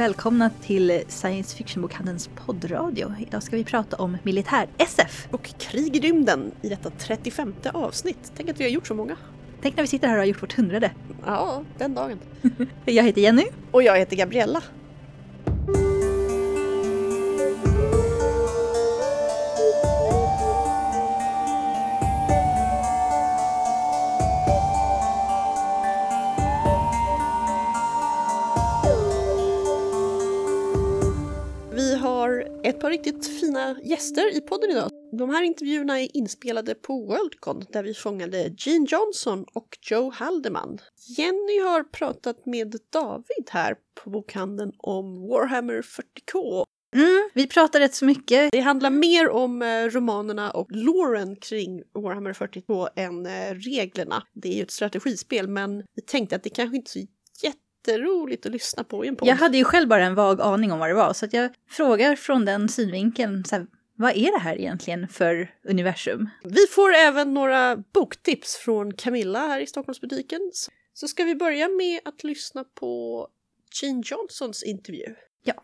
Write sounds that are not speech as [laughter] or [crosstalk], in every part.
och välkomna till Science Fiction-bokhandelns poddradio. Idag ska vi prata om militär-SF. Och krig i rymden i detta 35 avsnitt. Tänk att vi har gjort så många. Tänk när vi sitter här och har gjort vårt hundrade. Ja, den dagen. [laughs] Jag heter Jenny. Och jag heter Gabriella. Par riktigt fina gäster i podden idag. De här intervjuerna är inspelade på Worldcon där vi fångade Gene Johnson och Joe Haldeman. Jenny har pratat med David här på bokhandeln om Warhammer 40K. Mm, vi pratar rätt så mycket. Det handlar mer om eh, romanerna och loren kring Warhammer 40K än eh, reglerna. Det är ju ett strategispel men vi tänkte att det kanske inte är så jätteroligt att lyssna på i en podd. Jag hade ju själv bara en vag aning om vad det var, så att jag frågar från den synvinkeln, så här, vad är det här egentligen för universum? Vi får även några boktips från Camilla här i Stockholmsbutiken. Så ska vi börja med att lyssna på Gene Johnsons intervju. Ja.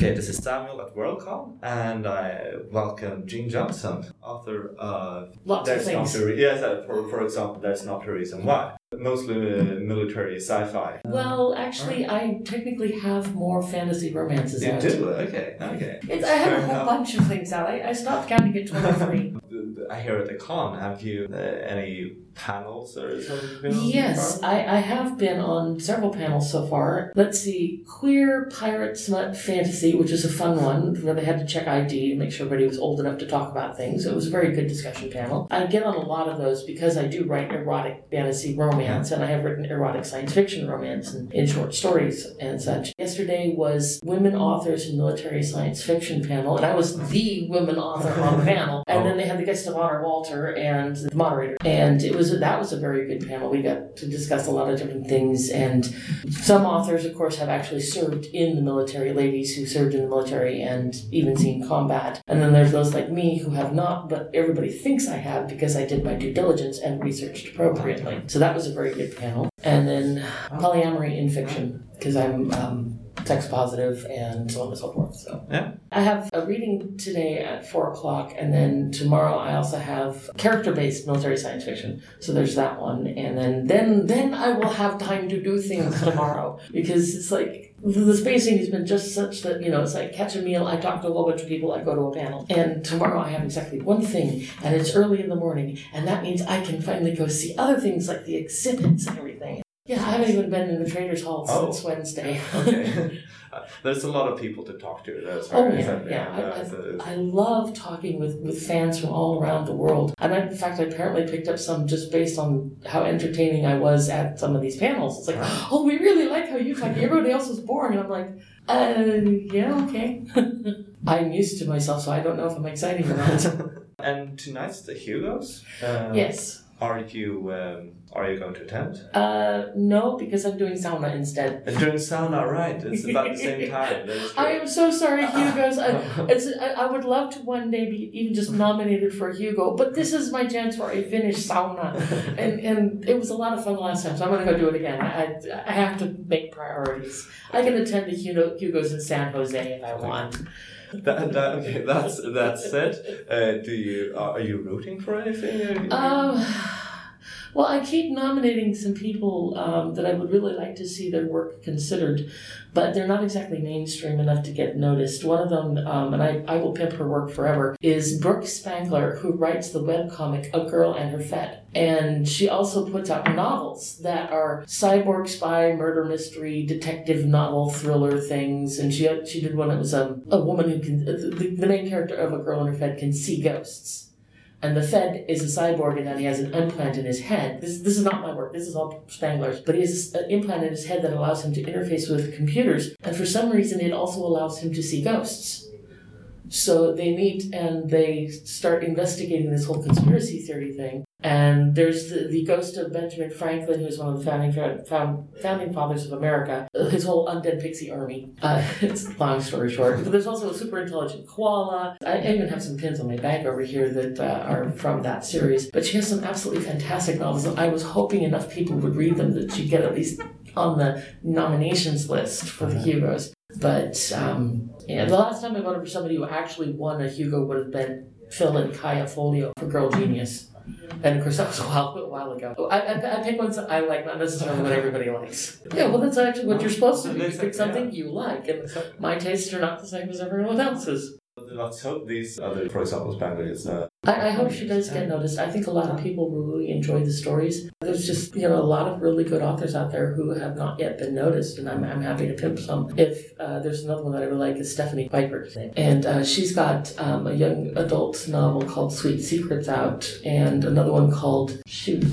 Okay, this is Samuel at WorldCom, and I welcome Gene Johnson, author of Lots of things. Re- yes, uh, for, for example, There's Not a Reason Why. Mostly uh, military sci-fi. Well, actually, I technically have more fantasy romances You out. do? Okay, okay. It's, I have Fair a whole enough. bunch of things out. I, I stopped counting at 23. [laughs] I hear at the con, have you uh, any panels or something? yes. I, I have been on several panels so far. Let's see Queer Pirate Smut Fantasy, which is a fun one where they had to check ID to make sure everybody was old enough to talk about things. It was a very good discussion panel. I get on a lot of those because I do write erotic fantasy romance and I have written erotic science fiction romance and in short stories and such. Yesterday was Women Authors in Military Science Fiction panel, and I was the women author on the panel. [laughs] And then oh. they had the guest of honor, Walter, and the moderator. And it was that was a very good panel. We got to discuss a lot of different things, and some authors, of course, have actually served in the military. Ladies who served in the military and even seen combat. And then there's those like me who have not, but everybody thinks I have because I did my due diligence and researched appropriately. So that was a very good panel. And then polyamory in fiction because I'm um, sex positive and so on and so forth. So Yeah. I have a reading today at four o'clock, and then tomorrow I also have character-based military science fiction. So there's that one, and then then then I will have time to do things [laughs] tomorrow because it's like the spacing has been just such that you know it's like catch a meal. I talk to a whole bunch of people. I go to a panel, and tomorrow I have exactly one thing, and it's early in the morning, and that means I can finally go see other things like the exhibits and everything. Yeah, I haven't even been in the Traders Hall Oh. since Wednesday. [laughs] Okay. Uh, [laughs] There's a lot of people to talk to. That's Oh yeah, yeah. that- I, that's a- I, I love talking with, with fans from all around the world. And I, in fact, I apparently picked up some just based on how entertaining I was at some of these panels. It's like, oh, we really like how you talk. Everybody else was boring. And I'm like, uh, yeah, okay. [laughs] I'm used to myself, so I don't know if I'm exciting or not. and tonight's the Hugos. Uh, yes. Are you um, are you going to attend? Uh, no, because I'm doing sauna instead. And during sauna, right? [laughs] It's about the same time. That is true. I am so sorry, [laughs] Hugo's. I, it's, I, would love to one day be even just nominated for Hugo, but this is my chance for a Finnish sauna. [laughs] And, and it was a lot of fun last time, so I'm going to go do it again. I, I, I have to make priorities. I can attend the Hugo, Hugo's in San Jose if I want. [laughs] That, that, okay, that's that's it. Uh, do you are, are you rooting for anything? Well, I keep nominating some people um, that I would really like to see their work considered, but they're not exactly mainstream enough to get noticed. One of them, um, and I, I will pimp her work forever, is Brooke Spangler, who writes the webcomic A Girl and Her Fed. And she also puts out novels that are cyborg spy, murder mystery, detective novel, thriller things. And she she did one that was um, a woman who can, the, the main character of A Girl and Her Fed can see ghosts and the Fed is a cyborg that he has an implant in his head. This, this is not my work, this is all Spangler's. But he has an uh, implant in his head that allows him to interface with computers, and for some reason, it also allows him to see ghosts. So they meet and they start investigating this whole conspiracy theory thing. And there's the, the ghost of Benjamin Franklin, who's one of the founding found, founding fathers of America. His whole undead pixie army. Uh, [laughs] it's long story short. But there's also a super intelligent koala. I I even have some pins on my bag over here that uh, are from that series. But she has some absolutely fantastic novels. I was hoping enough people would read them that she'd get at least on the nominations list for the Hugos. But um, yeah, the last time I voted for somebody who actually won a Hugo would have been Phil and Kaya Folio for Girl Genius. And of course, that was a while, a while ago. I, I, I pick ones I like, not necessarily what everybody likes. Yeah, well, that's actually what you're supposed to do. You pick something you like, and my tastes are not the same as everyone else's. Let's hope these other, for example, Spaniards. Uh, I, I hope she does get noticed. I think a lot of people really enjoy the stories. There's just, you know, a lot of really good authors out there who have not yet been noticed, and I'm, I'm happy to pimp some. If uh, there's another one that I really like is Stephanie Piper. And uh, she's got um, a young adult novel called Sweet Secrets out, and another one called, shoot,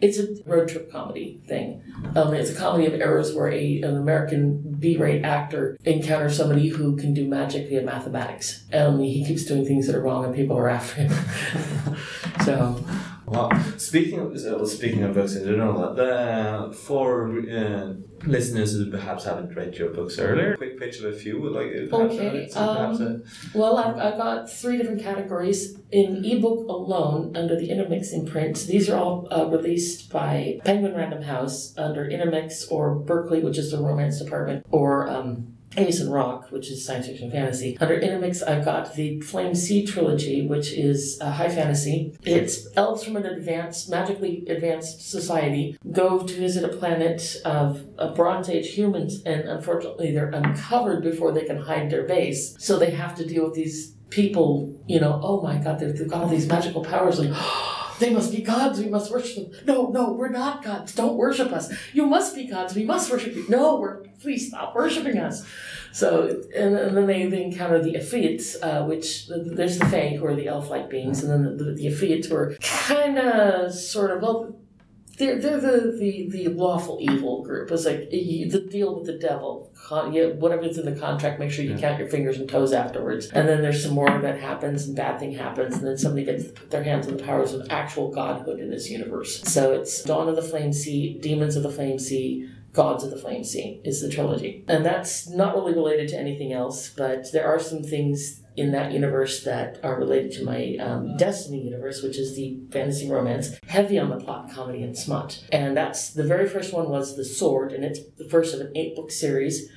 it's a road trip comedy thing. Um, it's a comedy of errors where a, an American B-rate actor encounters somebody who can do magic via mathematics. And he keeps doing things that are wrong and people are after him. [laughs] so Wow. Speaking of uh, speaking of books in general, uh, for uh, listeners who perhaps haven't read your books earlier, quick pitch of a few. Would like uh, Okay, uh, perhaps, um, Well, I've, I've got three different categories. In ebook alone, under the Intermix imprint, these are all uh, released by Penguin Random House under Intermix or Berkeley, which is the romance department, or um, Ace and Rock, which is science fiction fantasy. Under Intermix, I've got the Flame Sea trilogy, which is uh, high fantasy. It's elves from an advanced, magically advanced society go to visit a planet of, of Bronze Age humans, and unfortunately, they're uncovered before they can hide their base. So they have to deal with these people. You know, oh my God, they've, got all these magical powers. Like. [gasps] They must be gods. We must worship them. No, no, we're not gods. Don't worship us. You must be gods. We must worship you. No, we're please stop worshiping us. So, and, and then they, they encounter the Ifrits, uh, which there's the Fae, who are the elf-like beings, and then the, the, the are kind of sort of well, they're they're the, the, the lawful evil group. It's like you, the deal with the devil. Con, you, whatever's in the contract, make sure you count your fingers and toes afterwards. And then there's some more that happens, and bad thing happens, and then somebody gets to put their hands on the powers of actual godhood in this universe. So it's Dawn of the Flame Sea, Demons of the Flame Sea, Gods of the Flame Sea is the trilogy. And that's not really related to anything else, but there are some things in that universe that are related to my um, Destiny universe, which is the fantasy romance, heavy on the plot, comedy, and smut. And that's the very first one was The Sword, and it's the first of an eight book series.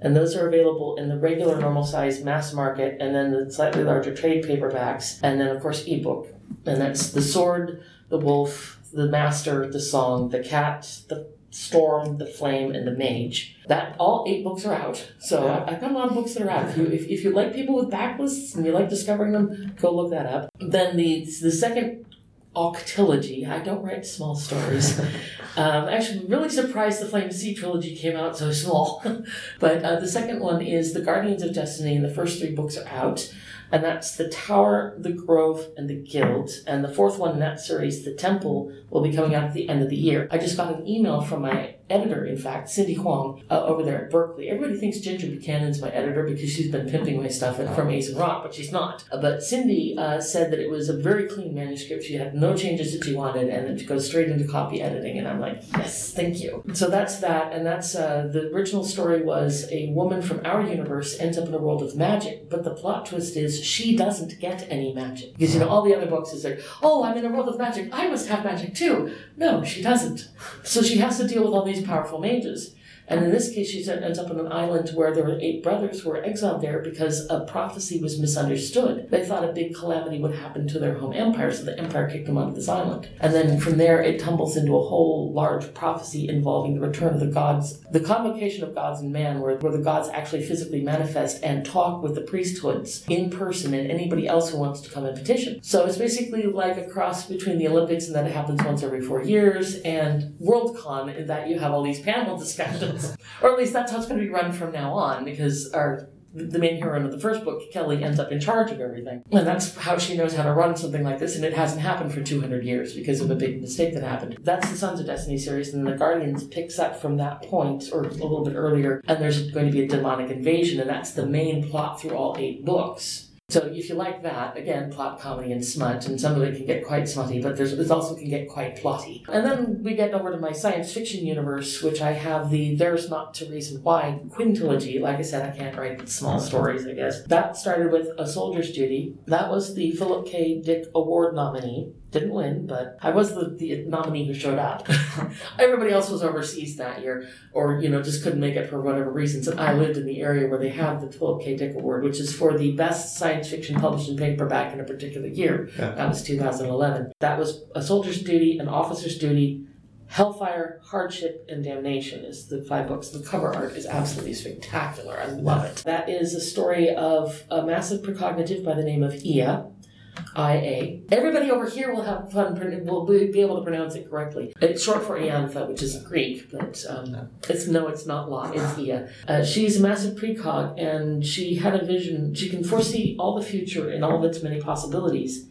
And those are available in the regular normal size mass market, and then the slightly larger trade paperbacks, and then, of course, ebook. And that's The Sword, The Wolf, The Master, The Song, The Cat, The Storm, The Flame, and The Mage. That all eight books are out. So I- I've got a lot of books that are out. If you, if, if you like people with backlists and you like discovering them, go look that up. Then the the second octilogy. I don't write small stories. [laughs] um, actually, really surprised the Flame Sea trilogy came out so small. [laughs] but uh, the second one is The Guardians of Destiny, and the first three books are out. And that's The Tower, The Grove, and The Guild. And the fourth one in that series, The Temple, will be coming out at the end of the year. I just got an email from my editor, in fact, Cindy Huang, uh, over there at Berkeley. Everybody thinks Ginger Buchanan's my editor because she's been pimping my stuff from Ace and Rock, but she's not. Uh, but Cindy uh, said that it was a very clean manuscript. She had no changes that she wanted, and it goes straight into copy editing. And I'm like, yes, thank you. So that's that, and that's uh, the original story was a woman from our universe ends up in a world of magic, but the plot twist is she doesn't get any magic because you know all the other books is like, oh, I'm in a world of magic, I must have magic too. No, she doesn't. So she has to deal with all these powerful mages. And in this case, she ends up on an island where there were eight brothers who were exiled there because a prophecy was misunderstood. They thought a big calamity would happen to their home empire, so the empire kicked them onto this island. And then from there, it tumbles into a whole large prophecy involving the return of the gods, the convocation of gods and man, where, where the gods actually physically manifest and talk with the priesthoods in person and anybody else who wants to come and petition. So it's basically like a cross between the Olympics and that it happens once every four years and Worldcon in that you have all these panel [laughs] discussions. Or at least that's how it's going to be run from now on because our the main heroine of the first book, Kelly, ends up in charge of everything. And that's how she knows how to run something like this, and it hasn't happened for 200 years because of a big mistake that happened. That's the Sons of Destiny series, and the Guardians picks up from that point, or a little bit earlier, and there's going to be a demonic invasion, and that's the main plot through all eight books. So if you like that, again, plot comedy and smut, and some of it can get quite smutty, but there's it also can get quite plotty. And then we get over to my science fiction universe, which I have the There's Not to Reason Why quintilogy. Like I said, I can't write small stories, I guess. That started with A Soldier's Duty. That was the Philip K. Dick Award nominee. Didn't win, but I was the, the nominee who showed up. [laughs] Everybody else was overseas that year, or you know, just couldn't make it for whatever reasons. And I lived in the area where they have the 12K Dick Award, which is for the best science fiction published in paperback in a particular year. Yeah. That was 2011. That was a soldier's duty, an officer's duty, Hellfire, Hardship, and Damnation is the five books. The cover art is absolutely spectacular. I love it. That is a story of a massive precognitive by the name of Ia. IA. Everybody over here will have fun, will be be able to pronounce it correctly. It's short for Iantha, which is Greek, but um, it's no, it's not La, it's Ia. Uh, she's a massive precog, and she had a vision. She can foresee all the future and all of its many possibilities.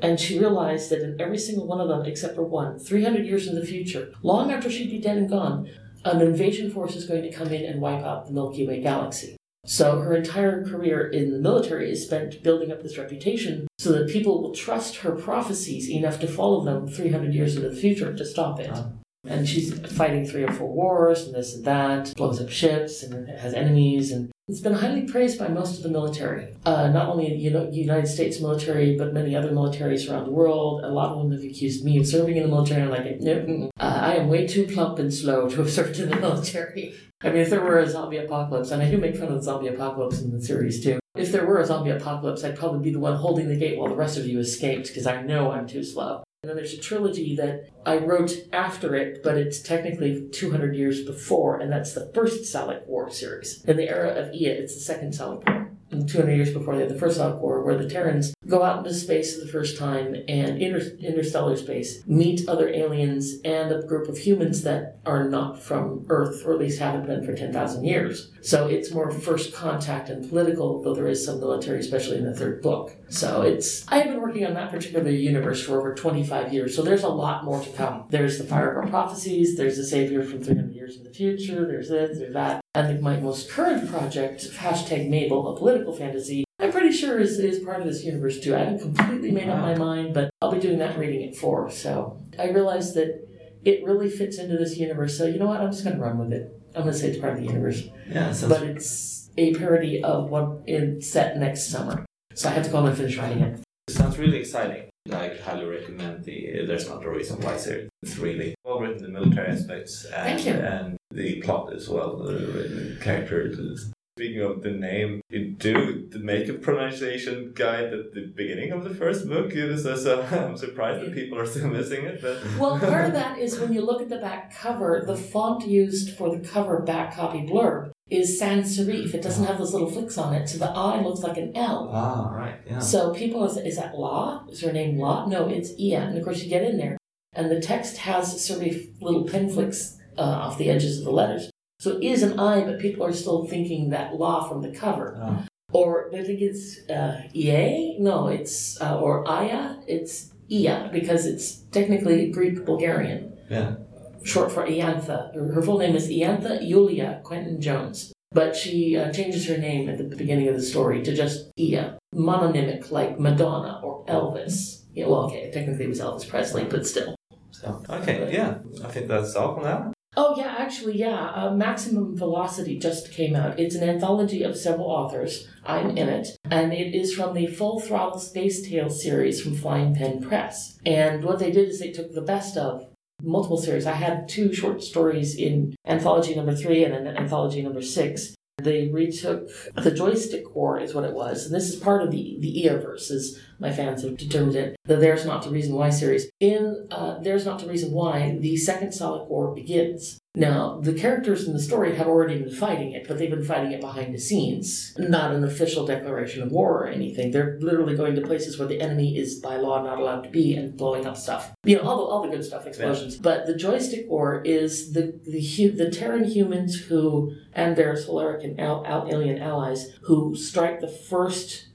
And she realized that in every single one of them, except for one, 300 years in the future, long after she'd be dead and gone, an invasion force is going to come in and wipe out the Milky Way galaxy. So her entire career in the military is spent building up this reputation so that people will trust her prophecies enough to follow them 300 years into the future to stop it. Ah. And she's fighting three or four wars and this and that, blows up ships and has enemies, and it's been highly praised by most of the military. Uh, not only the Uni- United States military, but many other militaries around the world. A lot of them have accused me of serving in the military. I'm like, no, uh, I am way too plump and slow to have [laughs] served in the military. I mean, if there were a zombie apocalypse, and I do make fun of the zombie apocalypse in the series too. If there were a zombie apocalypse, I'd probably be the one holding the gate while the rest of you escaped because I know I'm too slow. And then there's a trilogy that I wrote after it, but it's technically 200 years before, and that's the first Salic War series. In the era of Ea, it's the second Salic War. And 200 years before that, the first Salic War, where the Terrans go out into space for the first time and inter- interstellar space, meet other aliens and a group of humans that are not from Earth, or at least haven't been for 10,000 years. So it's more first contact and political, though there is some military, especially in the third book. So it's, I have been working on that particular universe for over 25 years, so there's a lot more to come. There's the Fire of Our Prophecies, there's the Savior from 300 years in the future, there's this, there's that. I think my most current project, hashtag Mabel, a political fantasy, I'm pretty sure is, is part of this universe too. I haven't completely made up my mind, but I'll be doing that reading at four. So I realized that it really fits into this universe. So you know what? I'm just going to run with it. I'm going to say it's part of the universe. Yeah, sounds But it's a parody of what is set next summer. So I have to go home and finish writing it. Sounds really exciting. I highly recommend the uh, There's Not a Reason Why series. It's really well written, the military aspects, and, Thank you. and the plot as well, the, the characters. Speaking of the name, you do make a pronunciation guide at the beginning of the first book. You know, so, so [laughs] I'm surprised that people are still missing it. But [laughs] Well, part of that is when you look at the back cover, the font used for the cover back copy blurb is sans serif. It doesn't have those little flicks on it, so the I looks like an L. ah, right, yeah. So people is, is that La? Is her name La? No, it's Ia. And of course you get in there, and the text has serif little pen flicks uh, off the edges of the letters. So it is an I, but people are still thinking that law from the cover. Ah. Or they think it's uh, Ie? No, it's, uh, or Aya? It's Ia, because it's technically Greek Bulgarian, yeah. short for Iantha. Her, full name is Iantha Yulia Quentin Jones. But she uh, changes her name at the beginning of the story to just Ia, mononymic like Madonna or Elvis. Yeah, well, okay, technically it was Elvis Presley, but still. So okay, yeah. I think that's all for now. Oh, yeah, actually, yeah. Uh, Maximum Velocity just came out. It's an anthology of several authors. I'm in it. And it is from the Full Throttle Space Tales series from Flying Pen Press. And what they did is they took the best of multiple series. I had two short stories in anthology number three and then anthology number six. They retook the joystick war is what it was, and this is part of the the Eoverse, as my fans have determined it. The There's Not the Reason Why series. In uh, There's Not the Reason Why, the second Solid War begins. Now, the characters in the story have already been fighting it, but they've been fighting it behind the scenes. Not an official declaration of war or anything. They're literally going to places where the enemy is by law not allowed to be and blowing up stuff. You know, all the, all the good stuff, explosions. But the joystick war is the the, the Terran humans who, and their Solaric and al- al- alien allies, who strike the first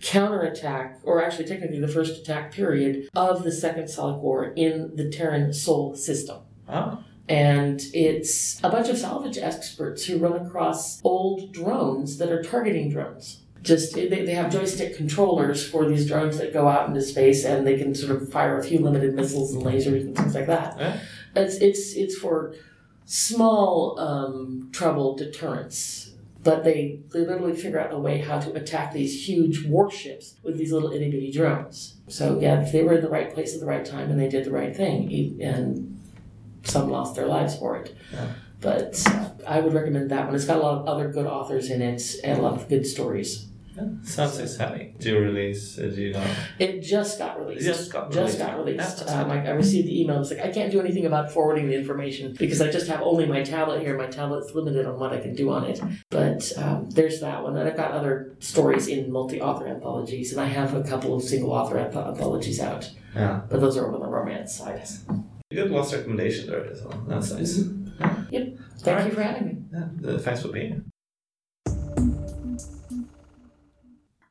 counterattack, or actually technically the first attack period, of the Second Salic War in the Terran Sol system. Oh, And it's a bunch of salvage experts who run across old drones that are targeting drones. Just they, they have joystick controllers for these drones that go out into space and they can sort of fire a few limited missiles and lasers and things like that. Yeah. It's it's it's for small um, trouble deterrence. but they, they literally figure out a way how to attack these huge warships with these little itty bitty drones. So yeah, they were in the right place at the right time and they did the right thing, and some lost their lives for it. Yeah. But I would recommend that one. It's got a lot of other good authors in it and a lot of good stories. Yeah, sounds exciting. Do you release? Do you know? It just got released. Just got Just released. got released. Um. I, I received the email. It's like I can't do anything about forwarding the information because I just have only my tablet here. My tablet's limited on what I can do on it. But um, there's that one, and I've got other stories in multi-author anthologies, and I have a couple of single-author anthologies out. Yeah. But those are on the romance side. You of recommendation there as well. That's nice. Thank Alright. you for having me. Yeah, uh, thanks for being here.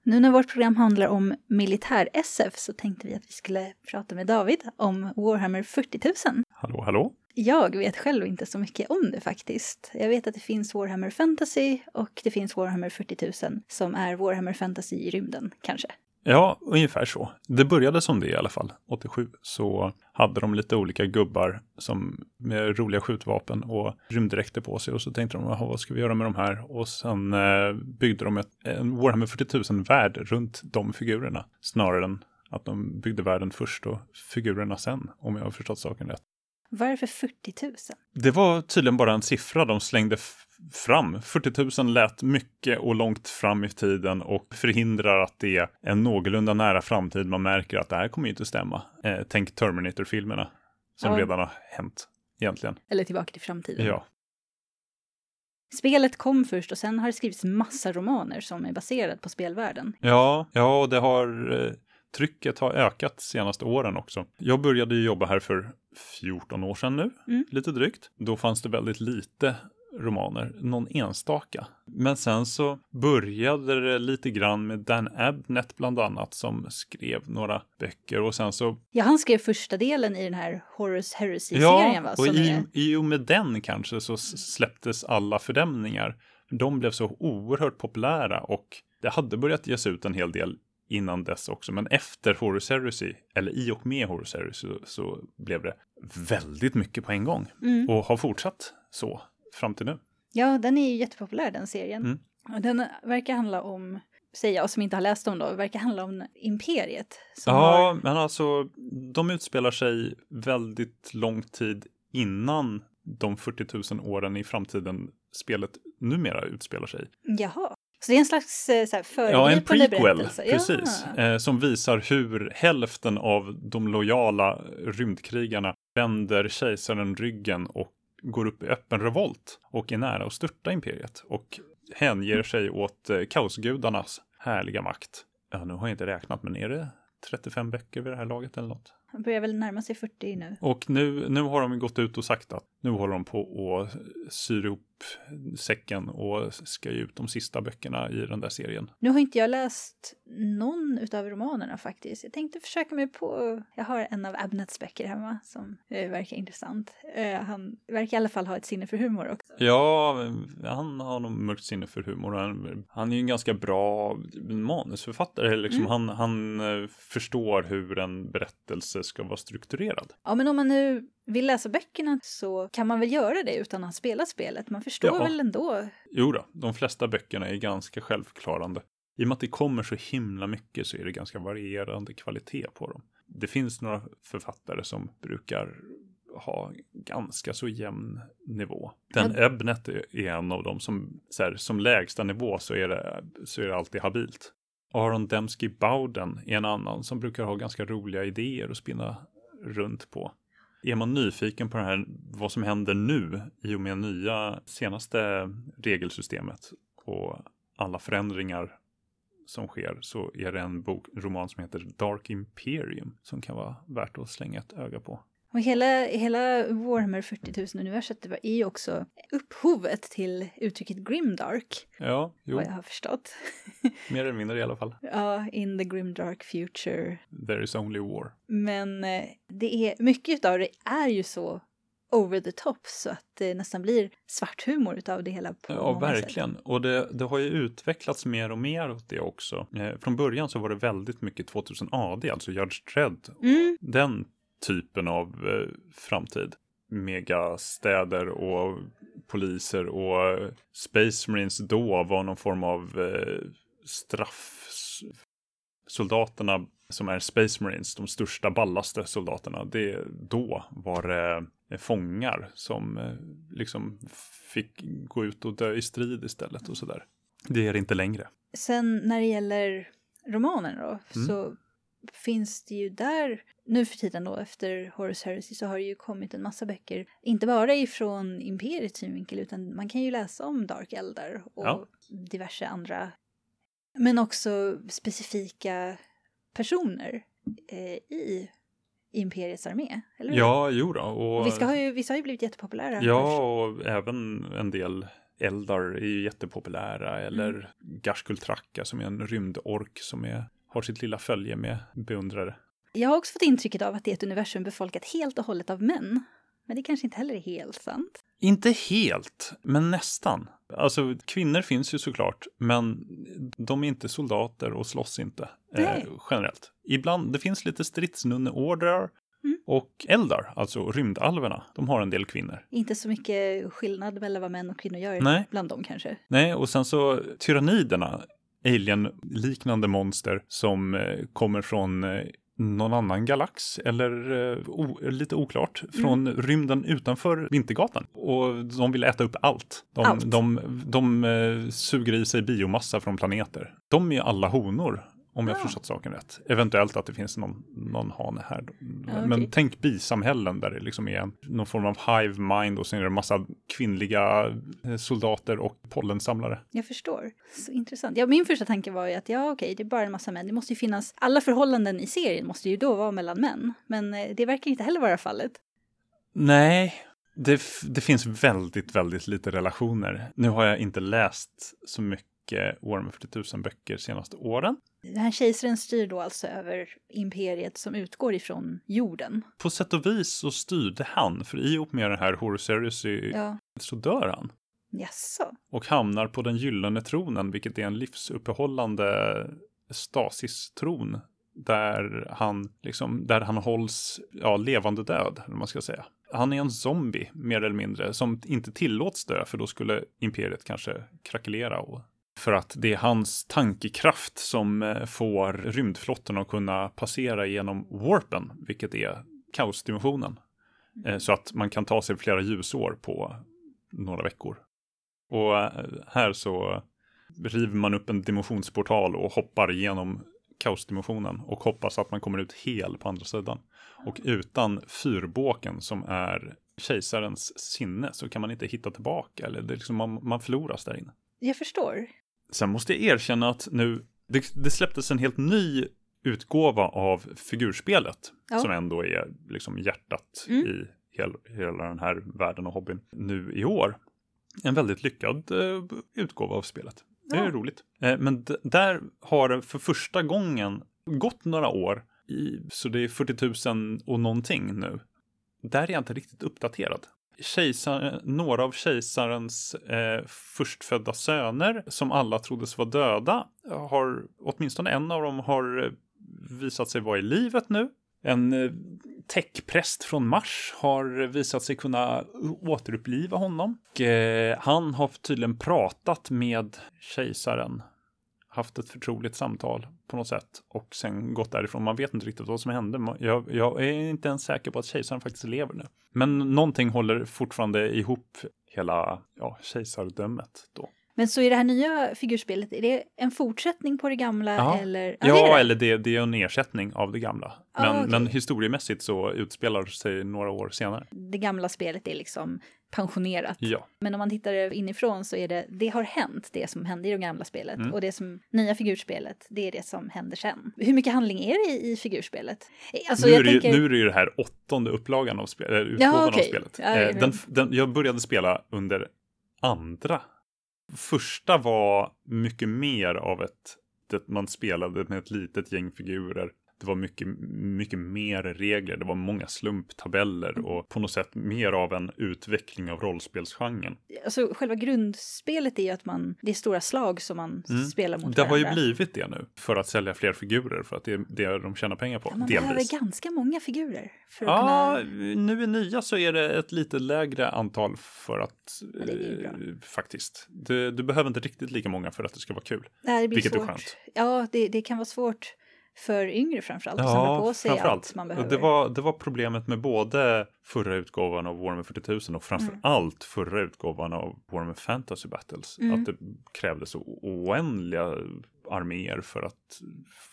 Nu när vårt program handlar om militär-SF så tänkte vi att vi skulle prata med David om Warhammer 40 000. Hallå, hallå? Jag vet själv inte så mycket om det faktiskt. Jag vet att det finns Warhammer Fantasy och det finns Warhammer 40 000 som är Warhammer Fantasy i rymden, kanske. Ja, ungefär så. Det började som det i alla fall. 87 så hade de lite olika gubbar som med roliga skjutvapen och rymddräkter på sig och så tänkte de, "Jaha, vad ska vi göra med de här? Och sen eh, byggde de ett, en Warhammer 40 000 värld runt de figurerna snarare än att de byggde världen först och figurerna sen, om jag har förstått saken rätt. Varför 40 000? Det var tydligen bara en siffra de slängde fram. 40 000 lät mycket och långt fram i tiden och förhindrar att det är en någorlunda nära framtid man märker att det här kommer inte stämma. Eh, tänk Terminator-filmerna som Ja. redan har hänt egentligen. Eller Tillbaka till framtiden. Ja. Spelet kom först och sen har det skrivits massa romaner som är baserad på spelvärlden. Ja, ja, och det har eh, trycket har ökat senaste åren också. Jag började jobba här för 14 år sedan nu, Mm. lite drygt. Då fanns det väldigt lite romaner, någon enstaka. Men sen så började det lite grann med Dan Abnett bland annat som skrev några böcker och sen så Ja, han skrev första delen i den här Horus Heresy-serien, va? och Som i, är... i och med den kanske så släpptes alla fördämningar. De blev så oerhört populära och det hade börjat ges ut en hel del innan dess också. Men efter Horus Heresy, eller i och med Horus Heresy, så, så blev det väldigt mycket på en gång. Mm. Och har fortsatt så fram till nu. Ja, den är ju jättepopulär den serien. Mm. Och den verkar handla om, säger jag som inte har läst dem då, verkar handla om imperiet. Ja, har... men alltså de utspelar sig väldigt lång tid innan de 40 000 åren i framtiden spelet numera utspelar sig. Jaha. Så det är en slags eh, så här, Ja, en föregripande prequel, berättelse? precis. Ja. Eh, som visar hur hälften av de lojala rymdkrigarna vänder kejsaren ryggen och går upp i öppen revolt och är nära att störta imperiet och hänger sig åt eh, kaosgudarnas härliga makt. Ja, nu har jag inte räknat, men är det 35 böcker vid det här laget eller något? Han börjar väl närma sig 40 nu. Och nu, nu har de gått ut och sagt att nu håller de på att sy ihop säcken och ska ge ut de sista böckerna i den där serien. Nu har inte jag läst någon utav romanerna faktiskt. Jag tänkte försöka mig på, jag har en av Abnets böcker hemma som eh, verkar intressant. Eh, han verkar i alla fall ha ett sinne för humor också. Ja, han har nog mörkt sinne för humor. Han, han är ju en ganska bra manusförfattare. Liksom. Han, han eh, förstår hur en berättelse ska vara strukturerad. Ja, men om man nu vill läsa böckerna så kan man väl göra det utan att spela spelet. Man förstår Ja. väl ändå. Jo då, de flesta böckerna är ganska självklarande. I och med att det kommer så himla mycket så är det ganska varierande kvalitet på dem. Det finns några författare som brukar ha ganska så jämn nivå. Den Ebnet är är en av dem som, så här, som lägsta nivå så är, det, så är det alltid habilt. Aron Dembski Bowden är en annan som brukar ha ganska roliga idéer att spinna runt på. Är man nyfiken på det här, vad som händer nu i och med nya senaste regelsystemet och alla förändringar som sker så är det en bok, en roman som heter Dark Imperium som kan vara värt att slänga ett öga på. Och hela, hela Warhammer 40 000-universet är ju också upphovet till uttrycket grimdark, Ja, jo, vad jag har förstått. [laughs] mer eller mindre i alla fall. ja, in the grimdark future. There is only war. Men eh, det är, mycket av det är ju så over the top så att det nästan blir svart humor utav det hela. På Ja, många sätt. verkligen. Och det, det har ju utvecklats mer och mer åt det också. Eh, från början så var det väldigt mycket 2000 AD, alltså Judge Dredd. Mm. Den typen av eh, framtid. Megastäder och poliser och eh, Space Marines då var någon form av eh, straff. Soldaterna som är Space Marines, de största, ballaste soldaterna, det, då var det eh, fångar som eh, liksom fick gå ut och dö i strid istället och sådär. Det är det inte längre. Sen när det gäller romanen då, Mm. så finns det ju där, nu för tiden då efter Horus Heresy så har det ju kommit en massa böcker, inte bara ifrån Imperiets synvinkel utan man kan ju läsa om Dark Eldar och Ja. diverse andra, men också specifika personer eh, i Imperiets armé, eller? Ja, jo då. Och, vissa har ju, vissa har ju blivit jättepopulära. Ja, och även en del eldar är ju jättepopulära. Eller Mm. Gashkul Tracka som är en rymdork som är, har sitt lilla följe med beundrare. Jag har också fått intrycket av att det är ett universum befolkat helt och hållet av män. Men det kanske inte heller är helt sant. Inte helt, men nästan. Alltså kvinnor finns ju såklart, men de är inte soldater och slåss inte eh, generellt. Ibland, det finns lite stridsnunneordrar Mm. och eldar, alltså rymdalverna, de har en del kvinnor. Inte så mycket skillnad mellan vad män och kvinnor gör Nej. bland dem kanske. Nej, och sen så tyranniderna, alien-liknande monster som eh, kommer från eh, någon annan galax eller eh, lite oklart från rymden utanför Vintergatan. Och de vill äta upp allt. De, Allt. de, de, eh, suger i sig biomassa från planeter. De är alla honor. Om jag Ah. förstått saken rätt. Eventuellt att det finns någon, någon hane här. Ja, Men tänk bisamhällen där det liksom är någon form av hive mind och sen är det en massa kvinnliga eh, soldater och pollensamlare. Jag förstår. Så intressant. Ja, min första tanke var ju att ja, okej, det är bara en massa män. Det måste ju finnas, alla förhållanden i serien måste ju då vara mellan män. Men eh, det verkar inte heller vara fallet. Nej, det, det finns väldigt, väldigt lite relationer. Nu har jag inte läst så mycket Warhammer 40 000 böcker senaste åren. Den här kejsaren styr då alltså över imperiet som utgår ifrån jorden. På sätt och vis så styrde han, för i och med den här Horus Heresy Ja, så dör han. jaså? Och hamnar på den gyllene tronen, vilket är en livsuppehållande stasis-tron. Där han, liksom, där han hålls ja, levande död, eller man ska säga. Han är en zombie, mer eller mindre, som inte tillåts dö, för då skulle imperiet kanske krackelera. Och, för att det är hans tankekraft som eh, får rymdflottan att kunna passera genom warpen, vilket är kaosdimensionen. Eh, Så att man kan ta sig flera ljusår på några veckor. Och eh, här så river man upp en dimensionsportal och hoppar genom kaosdimensionen och hoppas att man kommer ut hel på andra sidan. Och utan fyrbåken som är kejsarens sinne så kan man inte hitta tillbaka eller det liksom man, man förloras där inne. Jag förstår. Sen måste jag erkänna att nu, det, det släpptes en helt ny utgåva av figurspelet Ja. som ändå är liksom hjärtat Mm. i hel, hela den här världen och hobbyn nu i år. En väldigt lyckad eh, utgåva av spelet. Det är Ja. roligt. Eh, men där har det för första gången gått några år, i, så det är 40 000 och någonting nu. Där är jag inte riktigt uppdaterad. Kejsar, några av kejsarens eh, förstfödda söner, som alla troddes vara döda, har åtminstone en av dem har eh, visat sig vara i livet nu. En eh, techpräst från Mars har visat sig kunna återuppliva honom. Och, eh, han har tydligen pratat med kejsaren, haft ett förtroligt samtal på något sätt och sen gått därifrån. Man vet inte riktigt vad som hände. Jag, jag är inte ens säker på att kejsaren faktiskt lever nu. Men någonting håller fortfarande ihop hela ja, kejsardömet då. Men så i det här nya figurspelet, är det en fortsättning på det gamla Ja. eller? Ja, det är det. eller det, det är en ersättning av det gamla. Men, Ah, okej. men historiemässigt så utspelar sig några år senare. Det gamla spelet är liksom pensionerat. Ja, Men om man tittar inifrån så är det, det har hänt det som hände i det gamla spelet. Mm. Och det som, nya figurspelet, det är det som händer sen. Hur mycket handling är det i, i figurspelet? Alltså nu, är det, tänker, nu är det ju det här åttonde upplagan av spel, utgåvan okej. av spelet. Ja, Eh, den, den, jag började spela under andra. Första var mycket mer av ett, det man spelade med ett litet gäng figurer Det var mycket, mycket mer regler, det var många slumptabeller och på något sätt mer av en utveckling av rollspelsgenren. Alltså själva grundspelet är ju att man, det är stora slag som man Mm. spelar mot Det har varandra. ju blivit det nu för att sälja fler figurer för att det är det de tjänar pengar på. Ja, man delvis. behöver ganska många figurer för att Ja, kunna... nu i nya så är det ett lite lägre antal för att Ja, är eh, faktiskt. Du, du behöver inte riktigt lika många för att det ska vara kul. Nej, det blir vilket är svårt. skönt. Ja, det, det kan vara svårt för yngre framförallt att samla på sig allt man behöver. Det var, det var problemet med både förra utgåvan av Warhammer 40 000 och Mm. allt förra utgåvan av Warhammer Fantasy Battles. Mm. Att det krävdes så oändliga arméer för att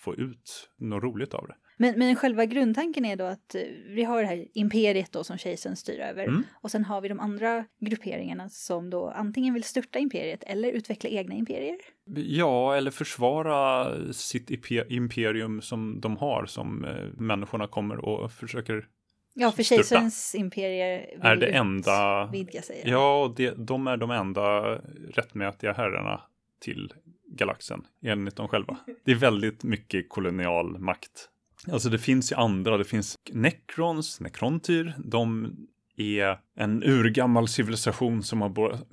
få ut något roligt av det. Men, men själva grundtanken är då att eh, vi har det här imperiet då som kejsaren styr över. Mm. Och sen har vi de andra grupperingarna som då antingen vill störta imperiet eller utveckla egna imperier. Ja, eller försvara sitt imperium som de har, som eh, människorna kommer och försöker. Ja, för kejsarens imperier Är det enda- vidga sig. Ja, det, de är de enda rättmätiga herrarna till galaxen, enligt dem själva. Det är väldigt mycket kolonial makt. Alltså det finns ju andra, det finns Necrons, Necrontyr, de är en urgammal civilisation som har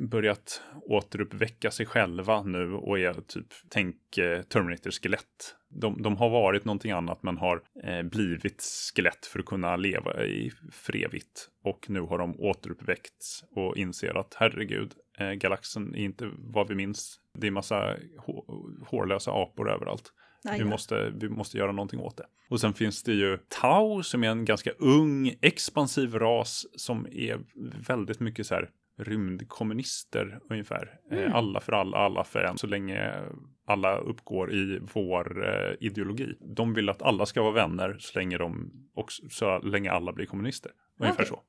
börjat återuppväcka sig själva nu och är typ, tänk eh, Terminator-skelett. De, de har varit någonting annat men har eh, blivit skelett för att kunna leva i frevigt. Och nu har de återuppväckts och inser att herregud, eh, galaxen är inte vad vi minns. Det är massa hårlösa apor överallt. Vi måste, vi måste göra någonting åt det. Och sen finns det ju Tau som är en ganska ung, expansiv ras som är väldigt mycket så här rymdkommunister ungefär. Mm. Eh, Alla för alla, alla för en, så länge alla uppgår i vår eh, ideologi. De vill att alla ska vara vänner så länge, de också, så länge alla blir kommunister. Ungefär Okej. så.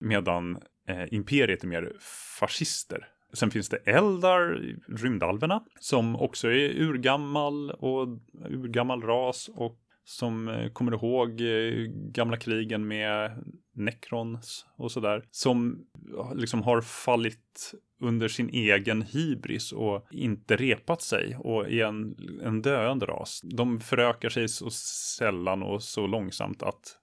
Medan eh, imperiet är mer fascister. Sen finns det Eldar, rymdalverna, som också är urgammal och urgammal ras och som eh, kommer ihåg eh, gamla krigen med Necrons och sådär. Som liksom har fallit under sin egen hybris och inte repat sig och är en, en döende ras. De förökar sig så sällan och så långsamt att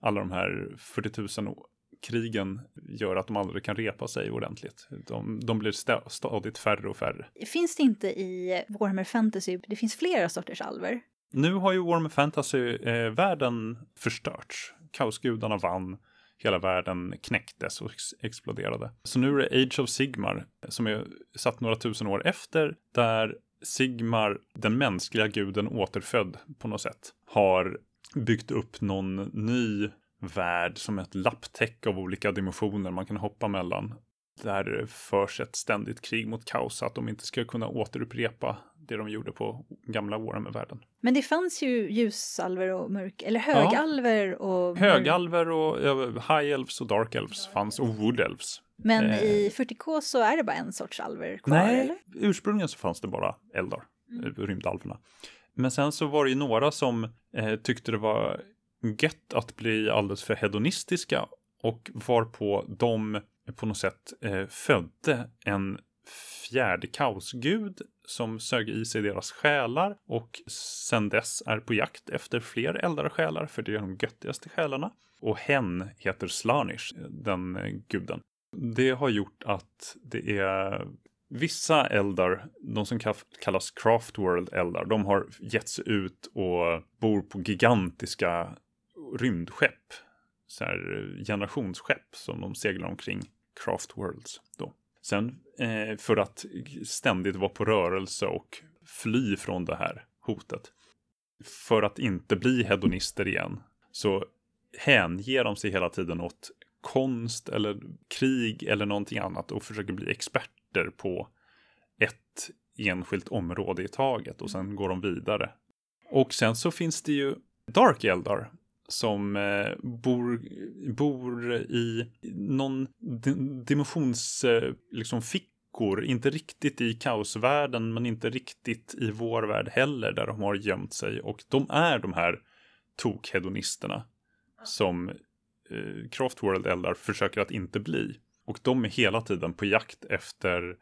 alla de här 40 000 krigen gör att de aldrig kan repa sig ordentligt. De, de blir sta- stadigt färre och färre. Finns det inte i Warhammer Fantasy, det finns flera sorters alver? Nu har ju Warhammer Fantasy-världen förstörts. Kaosgudarna vann, hela världen knäcktes och ex- exploderade. Så nu är det Age of Sigmar som är satt några tusen år efter, där Sigmar, den mänskliga guden återfödd på något sätt, har byggt upp någon ny värld som ett lapptäcke av olika dimensioner man kan hoppa mellan. Där det förs ett ständigt krig mot kaos så att de inte ska kunna återupprepa det de gjorde på gamla Warhammer-världen. Men det fanns ju ljusalver och mörk, eller högalver och... mörk- Högalver och ja, High Elves och Dark Elves fanns och Wood Elves. Men eh, i 40K så är det bara en sorts alver kvar, eller? Nej, ursprungligen så fanns det bara Eldar, mm. rymdalverna. Men sen så var det ju några som eh, tyckte det var gött att bli alldeles för hedonistiska och varpå de eh, på något sätt eh, födde en fjärde kaosgud som sög i sig deras själar och sen dess är på jakt efter fler eldare själar för det är de göttigaste själarna. Och hen heter Slanish, den eh, guden. Det har gjort att det är vissa eldar, de som kallas Craftworld eldar, de har gett sig ut och bor på gigantiska rymdskepp. Så här eh, generationsskepp som de seglar omkring Craftworlds då. Sen eh, för att ständigt vara på rörelse och fly från det här hotet. För att inte bli hedonister igen så hänger de sig hela tiden åt konst eller krig eller någonting annat och försöker bli experter på ett enskilt område i taget och sen går de vidare. Och sen så finns det ju Dark Eldar som eh, bor, bor i någon dimensionsfickor, eh, liksom fickor, inte riktigt i kaosvärlden men inte riktigt i vår värld heller där de har gömt sig och de är de här tokhedonisterna som eh, Craftworld eldar försöker att inte bli. Och de är hela tiden på jakt efter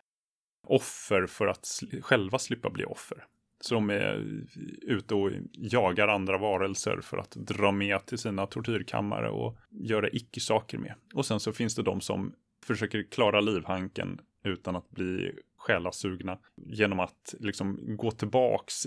offer för att sl- själva slippa bli offer. Så de är ute och jagar andra varelser för att dra med till sina tortyrkammare och göra icke-saker med. Och sen så finns det de som försöker klara livhanken utan att bli själasugna genom att liksom gå tillbaks,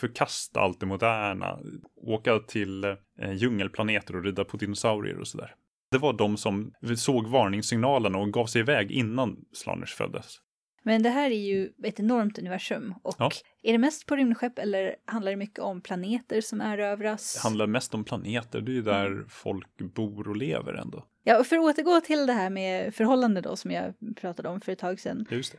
förkasta allt det moderna, åka till eh, djungelplaneter och rida på dinosaurier och sådär. Det var de som såg varningssignalerna och gav sig iväg innan Slanners föddes. Men det här är ju ett enormt universum och Ja. är det mest på rymdskepp eller handlar det mycket om planeter som erövras? Det handlar mest om planeter, det är ju där folk bor och lever ändå. Ja, och för att återgå till det här med förhållande då som jag pratade om för ett tag sedan. Just det.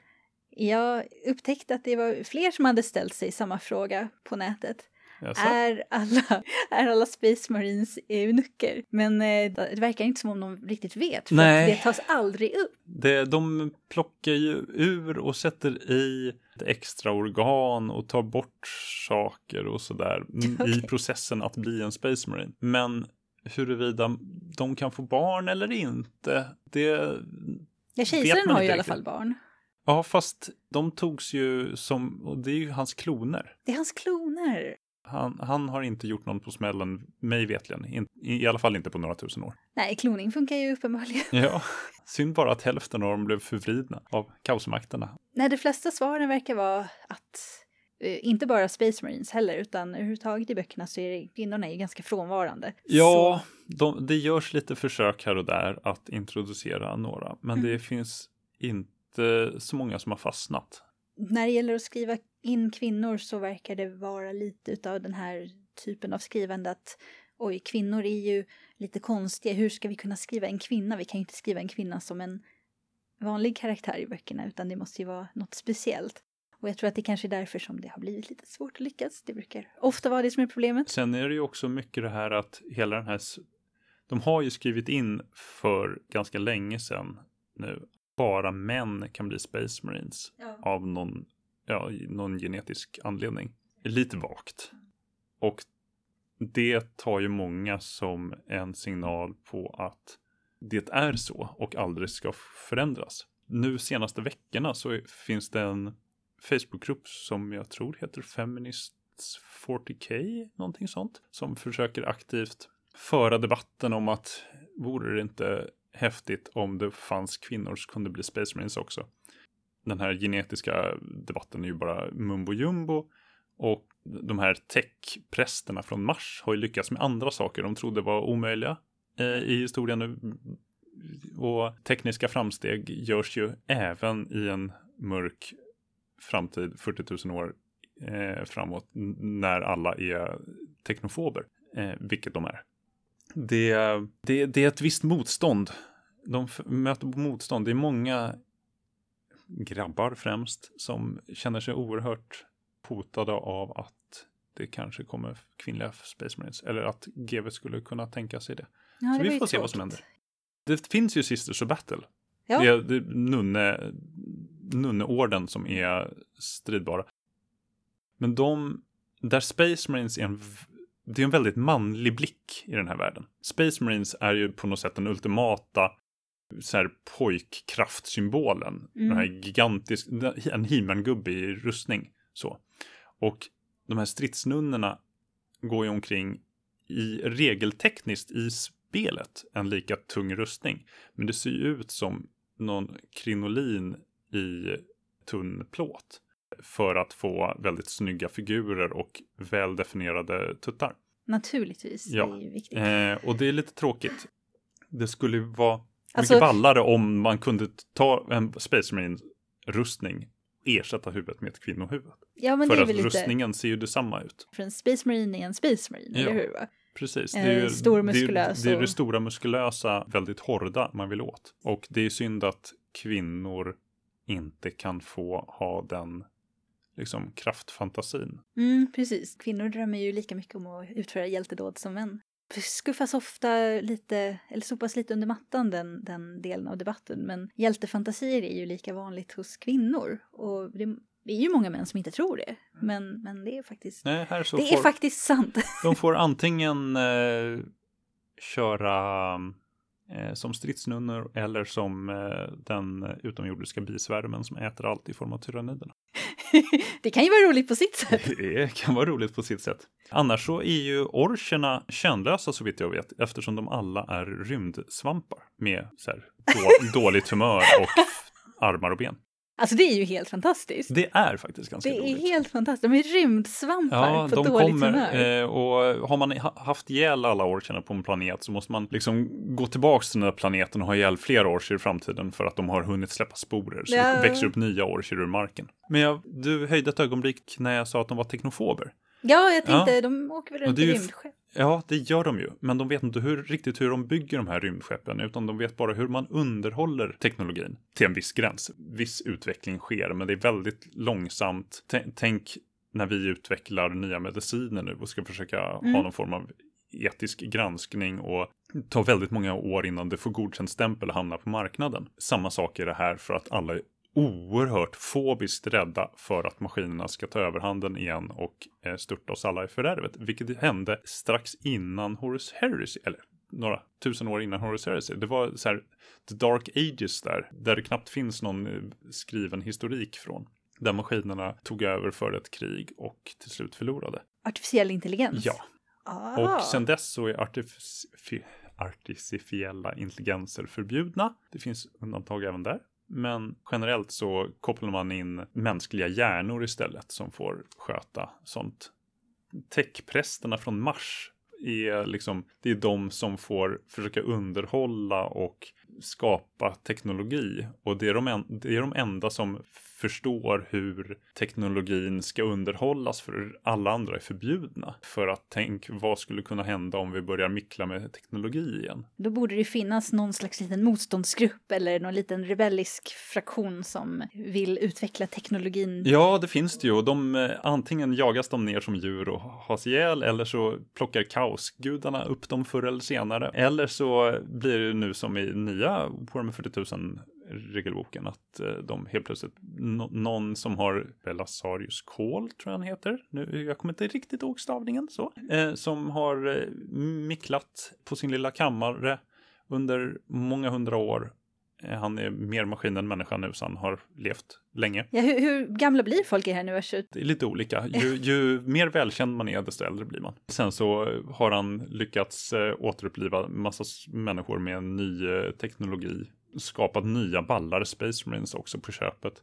Jag upptäckte att det var fler som hade ställt sig samma fråga på nätet. Jaså? Är alla, [laughs] är alla Space Marines eunucker? Men eh, det verkar inte som om de riktigt vet, för Nej. det tas aldrig upp. Det, de plockar ju ur och sätter i ett extra organ och tar bort saker och sådär m- [laughs] i processen att bli en Space Marine. Men huruvida de kan få barn eller inte, det... Ja, kejsaren har ju i alla fall barn. Ja, fast de togs ju som, och det är ju hans kloner. Det är hans kloner. Han, han har inte gjort någon på smällen, mig vetligen. In, I alla fall inte på några tusen år. Nej, kloning funkar ju uppenbarligen. Ja, [laughs] synd bara att hälften av dem blev förvridna av kaosmakterna. Nej, de flesta svaren verkar vara att eh, inte bara Space Marines heller, utan överhuvudtaget i böckerna så är det, kvinnorna är ju ganska frånvarande. Ja, de, det görs lite försök här och där att introducera några, men Mm. det finns inte så många som har fastnat. när det gäller att skriva in kvinnor så verkar det vara lite utav den här typen av skrivande att oj, kvinnor är ju lite konstiga. Hur ska vi kunna skriva en kvinna? Vi kan ju inte skriva en kvinna som en vanlig karaktär i böckerna utan det måste ju vara något speciellt. Och jag tror att det kanske är därför som det har blivit lite svårt att lyckas. Det brukar ofta vara det som är problemet. Sen är det ju också mycket det här att hela den här, de har ju skrivit in för ganska länge sedan nu, bara män kan bli Space Marines av någon, ja, någon genetisk anledning. Lite vagt. Och det tar ju många som en signal på att det är så och aldrig ska förändras. Nu senaste veckorna så finns det en Facebookgrupp som jag tror heter Feminists 40K, någonting sånt, som försöker aktivt föra debatten om att vore det inte häftigt om det fanns kvinnor som kunde bli Space Marines också. Den här genetiska debatten är ju bara mumbo jumbo och de här techprästerna från Mars har ju lyckats med andra saker de trodde var omöjliga eh, i historien nu. Och tekniska framsteg görs ju även i en mörk framtid 40 000 år eh, framåt när alla är teknofober, eh, vilket de är. Det, det, det är ett visst motstånd. De möter motstånd. Det är många grabbar främst som känner sig oerhört hotade av att det kanske kommer kvinnliga Space Marines eller att GW skulle kunna tänka sig det. Ja, Så det vi får se vad som tråkigt. händer. Det finns ju Sisters of Battle. Ja. Det är, det är nunne, nunneorden som är stridbara. Men de, där Space Marines är en, det är en väldigt manlig blick i den här världen. Space Marines är ju på något sätt den ultimata så här pojkkraftsymbolen. Mm. Den här gigantisk, en He-Man-gubbe i rustning. Så. Och de här stridsnunnorna går ju omkring i regeltekniskt i spelet en lika tung rustning. Men det ser ju ut som någon krinolin i tunn plåt. För att få väldigt snygga figurer och väldefinierade tuttar. Naturligtvis, Ja. det är ju viktigt. Eh, och det är lite tråkigt. Det skulle ju vara Alltså- mycket ballare om man kunde ta en Space Marine rustning ersätta huvudet med ett kvinnohuvud. ja, men För det är att lite... rustningen ser ju detsamma ut. För en Space Marine är en Space Marine, Ja. eller hur? Va? Precis. Eh, Det är ju stor det, är- det, är det stora muskulösa, väldigt hårda man vill åt. Och det är synd att kvinnor inte kan få ha den liksom kraftfantasin. Mm, precis. Kvinnor drömmer ju lika mycket om att utföra hjältedåd som män. Skuffas ofta lite, eller sopas lite under mattan den, den delen av debatten. Men hjältefantasier är ju lika vanligt hos kvinnor. Och det är ju många män som inte tror det. Men, men det är faktiskt, Nej, det får, är faktiskt sant. [laughs] de får antingen eh, köra eh, som stridsnunnor eller som eh, den utomjordiska bisvärmen som äter allt i form av tyranniderna det kan ju vara roligt på sitt sätt. Det kan vara roligt på sitt sätt. Annars så är ju orcherna könlösa så vitt jag vet eftersom de alla är rymdsvampar med så här, då, [laughs] dåligt humör och armar och ben. Alltså det är ju helt fantastiskt. Det är faktiskt ganska Det är roligt. helt fantastiskt. De är rymdsvampar Ja, på de dåligt kommer humör. eh, och har man ha- haft ihjäl alla orcherna på en planet så måste man liksom gå tillbaks till den här planeten och ha ihjäl fler orcher i framtiden för att de har hunnit släppa sporer så Ja. det växer upp nya orcher ur marken. Men jag, du höjde ett ögonblick när jag sa att de var teknofober. Ja, jag tänkte, Ja. de åker väl runt i rymdskepp. Ja, det gör de ju, men de vet inte hur, riktigt hur de bygger de här rymdskeppen, utan de vet bara hur man underhåller teknologin till en viss gräns. Viss utveckling sker, men det är väldigt långsamt. T- Tänk när vi utvecklar nya mediciner nu och ska försöka ha Mm. någon form av etisk granskning och ta väldigt många år innan det får godkänd stämpel och hamnar på marknaden. Samma sak är det här för att alla oerhört fobiskt rädda för att maskinerna ska ta överhanden igen och eh, störta oss alla i fördärvet. Vilket hände strax innan Horus Heresy, eller några tusen år innan Horus Heresy. Det var så här the dark ages där, där det knappt finns någon eh, skriven historik från. Där maskinerna tog över för ett krig och till slut förlorade. Artificiell intelligens. Ja, Ah. och sen dess så är artifici- artificiella intelligenser förbjudna. Det finns undantag även där. Men generellt så kopplar man in mänskliga hjärnor istället som får sköta sånt. Techprästerna från Mars är liksom, det är de som får försöka underhålla och skapa teknologi. Och det är de, en, det är de enda som förstår hur teknologin ska underhållas för alla andra är förbjudna. För att tänk vad skulle kunna hända om vi börjar mickla med teknologi igen. Då borde det finnas någon slags liten motståndsgrupp eller någon liten rebellisk fraktion som vill utveckla teknologin. Ja, det finns det ju. De, eh, antingen jagas de ner som djur och has ihjäl eller så plockar kaosgudarna upp dem förr eller senare. Eller så blir det nu som i nya Warhammer 40 000 regelboken att eh, de helt plötsligt, nå- någon som har Belasarius Kol tror jag han heter, nu, jag kommer inte riktigt ihåg stavningen så, eh, som har eh, micklat på sin lilla kammare under många hundra år. Eh, Han är mer maskin än människa nu så han har levt länge. Ja, hur, hur gamla blir folk i det här universumet? Det är lite olika. Ju, [laughs] ju mer välkänd man är, desto äldre blir man. Sen så har han lyckats återuppliva massa människor med en ny teknologi. Skapat nya ballar, Space Marines också på köpet.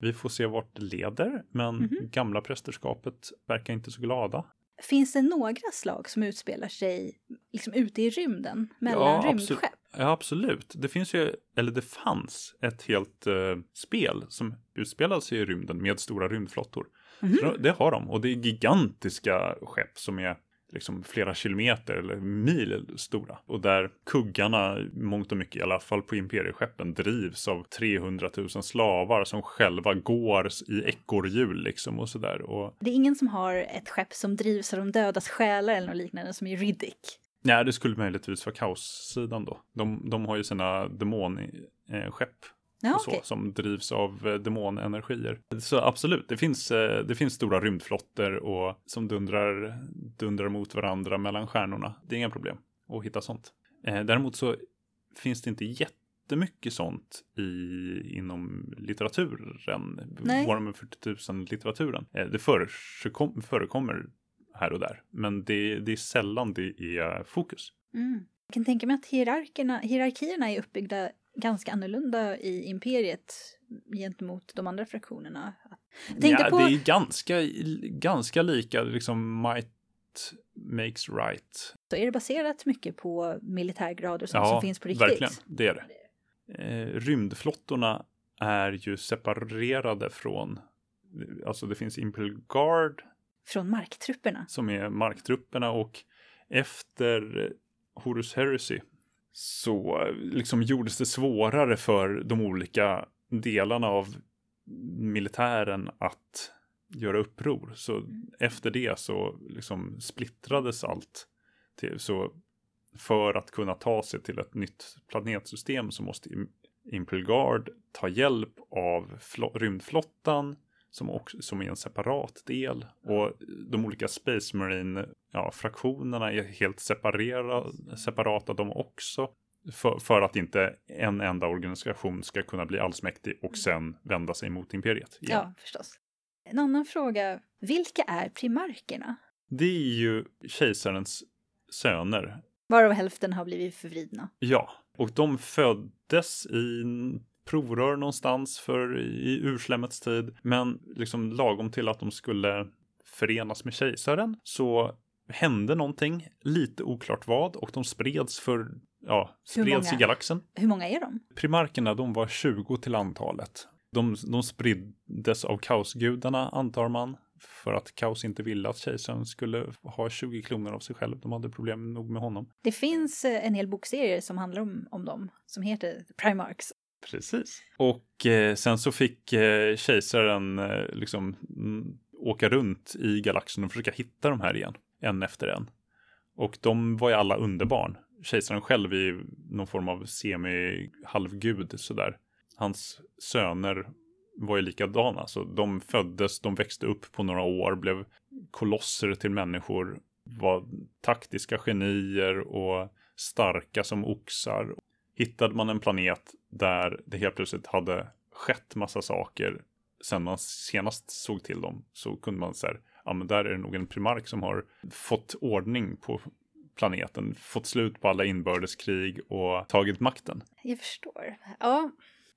Vi får se vart det leder, men Mhm. gamla prästerskapet verkar inte så glada. Finns det några slag som utspelar sig liksom ute i rymden? Mellan Ja, absolut. rymdskepp? Ja, absolut. Det finns ju, eller det fanns ett helt eh, spel som utspelade sig i rymden med stora rymdflottor. Mhm. Så det har de och det är gigantiska skepp som är liksom flera kilometer eller mil stora. Och där kuggarna, mångt och mycket i alla fall på imperieskeppen, drivs av 300 000 slavar som själva går i ekorrhjul liksom och sådär. Och Det är ingen som har ett skepp som drivs av de dödas själar eller något liknande som i Riddick. nej, det skulle möjligtvis vara kaossidan då. De, de har ju sina demonskepp Ja, så, som drivs av eh, demonenergier. Så absolut, det finns, eh, det finns stora rymdflotter och som dundrar, dundrar mot varandra mellan stjärnorna. Det är inga problem att hitta sånt. Eh, däremot så finns det inte jättemycket sånt i, inom litteraturen. Nej. Warhammer 40 000 litteraturen. Eh, det förekom, förekommer här och där, men det, det är sällan det är fokus. Mm. Jag kan tänka mig att hierarkerna, hierarkierna är uppbyggda ganska annorlunda i imperiet gentemot de andra fraktionerna. Ja, på... det är ganska, ganska lika, liksom might makes right. Så är det baserat mycket på militärgrader sånt Ja, som finns på riktigt? verkligen. Det är det. Eh, rymdflottorna är ju separerade från, alltså det finns Imperial Guard Från marktrupperna? som är marktrupperna och efter Horus Heresy så liksom gjordes det svårare för de olika delarna av militären att göra uppror. Så efter det så liksom splittrades allt. Till, så för att kunna ta sig till ett nytt planetsystem så måste Im- Imperial Guard ta hjälp av rymdflottan som, också, som är en separat del. Och de olika Space Marine ja, fraktionerna är helt separera, separata de också. För, för att inte en enda organisation ska kunna bli allsmäktig och sen vända sig mot imperiet igen. Ja, förstås. En annan fråga, vilka är primarkerna? Det är ju kejsarens söner. Varav hälften har blivit förvridna. Ja, och de föddes i provrör någonstans för i urslemmets tid. Men liksom lagom till att de skulle förenas med kejsaren så hände någonting, lite oklart vad, och de spreds för, ja, spreds i galaxen. Hur många är de? Primarkerna, de var 20 till antalet. De, de spriddes av kaosgudarna, antar man. För att kaos inte ville att kejsaren skulle ha 20 kloner av sig själv. De hade problem nog med honom. Det finns eh, en hel bokserie som handlar om, om dem, som heter The Primarchs. Precis. Och eh, sen så fick eh, kejsaren eh, liksom mm, åka runt i galaxen och försöka hitta de här igen, en efter en. Och de var ju alla underbarn. Kejsaren själv är ju någon form av semi-halvgud sådär. Hans söner var ju likadana, så de föddes, de växte upp på några år, blev kolosser till människor, var taktiska genier och starka som oxar. Hittade man en planet där det helt plötsligt hade skett massa saker sen man senast såg till dem så kunde man säga, ja men där är det nog en primark som har fått ordning på planeten, fått slut på alla inbördeskrig och tagit makten. Jag förstår. Ja,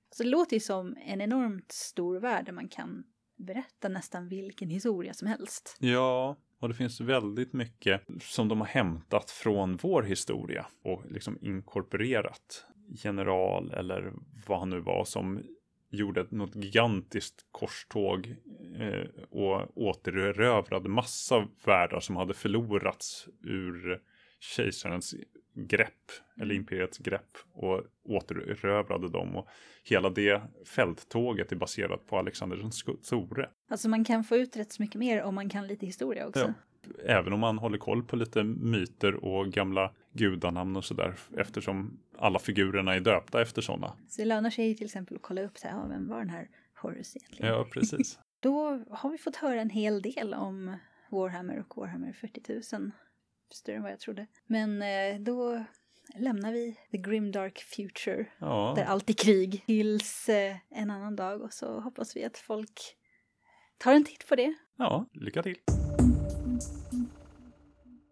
så det låter ju som en enormt stor värld där man kan berätta nästan vilken historia som helst. Ja, och det finns väldigt mycket som de har hämtat från vår historia och liksom inkorporerat. General eller vad han nu var som gjorde något gigantiskt korståg eh, och återerövrade massa världar som hade förlorats ur kejsarens grepp eller imperiets grepp och återerövrade dem och hela det fälttåget är baserat på Alexander den store. Alltså man kan få ut rätt så mycket mer om man kan lite historia också. Ja. Även om man håller koll på lite myter och gamla gudanamn och sådär eftersom alla figurerna är döpta efter sådana. Så det lönar sig till exempel att kolla upp så här, ja, vem var den här Horus egentligen? Ja, precis. [laughs] Då har vi fått höra en hel del om Warhammer och Warhammer 40 000. Större än vad jag trodde. Men eh, då lämnar vi the grimdark future Ja, där allt är krig tills eh, en annan dag och så hoppas vi att folk tar en titt på det. ja lycka till.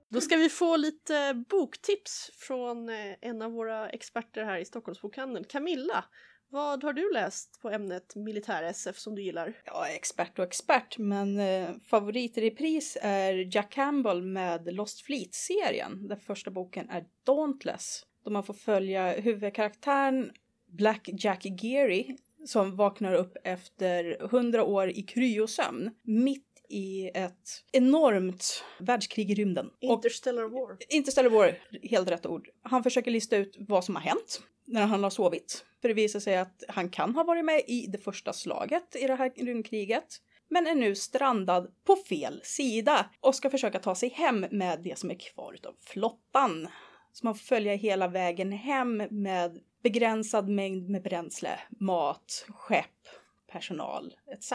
Då ska vi få lite boktips från eh, en av våra experter här i Stockholmsbokhandeln. Camilla, vad har du läst på ämnet militär-SF som du gillar? Är expert och expert, men eh, favorit i repris är Jack Campbell med Lost Fleet-serien. Där första boken är Dauntless. Då man får följa huvudkaraktären Black Jack Geary som vaknar upp efter hundra år i kryosömn mitt i ett enormt världskrig i rymden. Och Interstellar War. Interstellar War, helt rätt ord. Han försöker lista ut vad som har hänt när han har sovit. För det visar sig att han kan ha varit med i det första slaget i det här rymdkriget. Men är nu strandad på fel sida och ska försöka ta sig hem med det som är kvar av flottan. Så man får följa hela vägen hem med begränsad mängd med bränsle, mat, skepp, personal etc.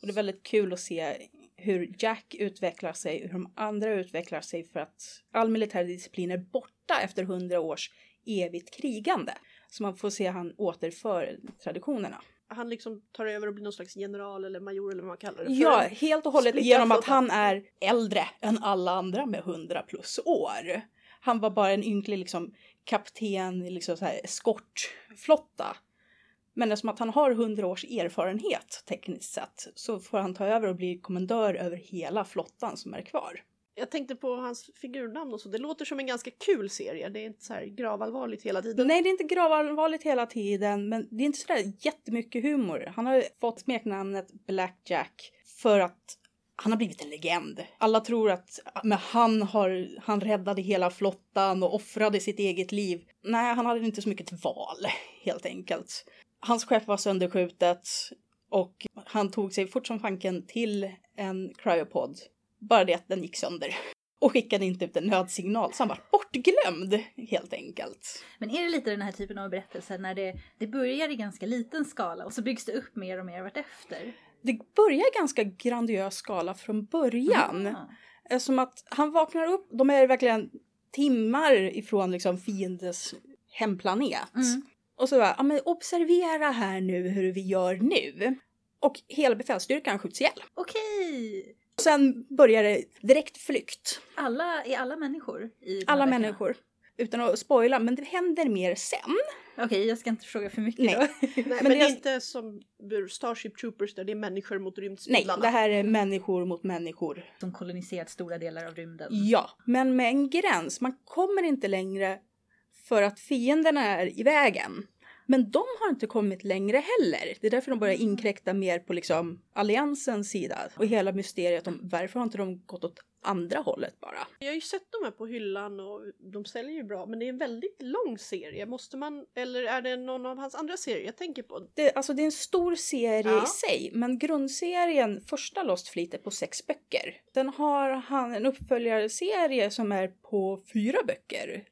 Och det är väldigt kul att se hur Jack utvecklar sig, hur de andra utvecklar sig för att all militär disciplin är borta efter hundra års evigt krigande. Så man får se han återför traditionerna. Han liksom tar över och blir någon slags general eller major eller vad man kallar det. för. Ja, helt och hållet genom att han är äldre än alla andra med hundra plus år. Han var bara en ynklig liksom, kapten i liksom, så här, eskortflotta. Men eftersom att han har hundra års erfarenhet tekniskt sett så får han ta över och bli kommendör över hela flottan som är kvar. Jag tänkte på hans figurnamn och så. Det låter som en ganska kul serie. Det är inte så här gravallvarligt hela tiden. Nej, det är inte gravallvarligt hela tiden, men det är inte sådär jättemycket humor. Han har fått smeknamnet Blackjack för att han har blivit en legend. Alla tror att men han, har, han räddade hela flottan och offrade sitt eget liv. Nej, han hade inte så mycket till val, helt enkelt. Hans skepp var sönderskjutet och han tog sig fort som fanken till en cryopod. Bara det att den gick sönder. Och skickade inte ut en nödsignal, så han var bortglömd, helt enkelt. Men är det lite den här typen av berättelser när det, det börjar i ganska liten skala och så byggs det upp mer och mer vartefter? Det börjar i ganska grandiös skala från början. Ah. Eftersom att han vaknar upp, de är verkligen timmar ifrån liksom fiendes hemplanet. Mm. Och så bara, ja men observera här nu hur vi gör nu. Och hela befälsstyrkan skjuts ihjäl. Okej! Sen börjar det direkt flykt. Alla, är alla människor i Alla böckerna? människor. Utan att spoila, men det händer mer sen. Okej, jag ska inte fråga för mycket Nej. då. Nej, [laughs] men, Men det är inte som Starship Troopers där det är människor mot Nej, rymdsmugglarna. det här är människor mot människor. Som koloniserat stora delar av rymden. Ja, men med en gräns. Man kommer inte längre för att fienderna är i vägen. Men de har inte kommit längre heller. Det är därför de börjar inkräkta mer på liksom alliansens sida. Och hela mysteriet om varför har inte de gått åt andra hållet bara? Jag har ju sett dem här på hyllan och de säljer ju bra men det är en väldigt lång serie. Måste man, eller är det någon av hans andra serier jag tänker på? Det, alltså det är en stor serie Ja. i sig, men grundserien, första Lost Fleet, är på sex böcker. Sen har han en uppföljarserie som är på fyra böcker.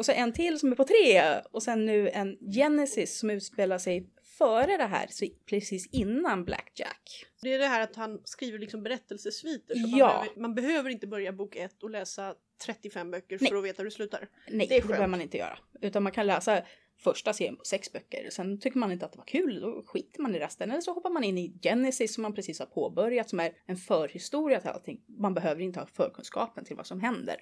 Och så en till som är på tre. Och sen nu en Genesis som utspelar sig före det här, så precis innan Blackjack. Det är det här att han skriver liksom berättelsesviter. Så Ja. man, behöver, man behöver inte börja bok ett och läsa 35 böcker Nej. för att veta hur det slutar. Nej, Det det, behöver man inte göra. Utan man kan läsa första serien på sex böcker. Sen tycker man inte att det var kul, då skiter man i resten. Eller så hoppar man in i Genesis som man precis har påbörjat, som är en förhistoria till allting. Man behöver inte ha förkunskapen till vad som händer.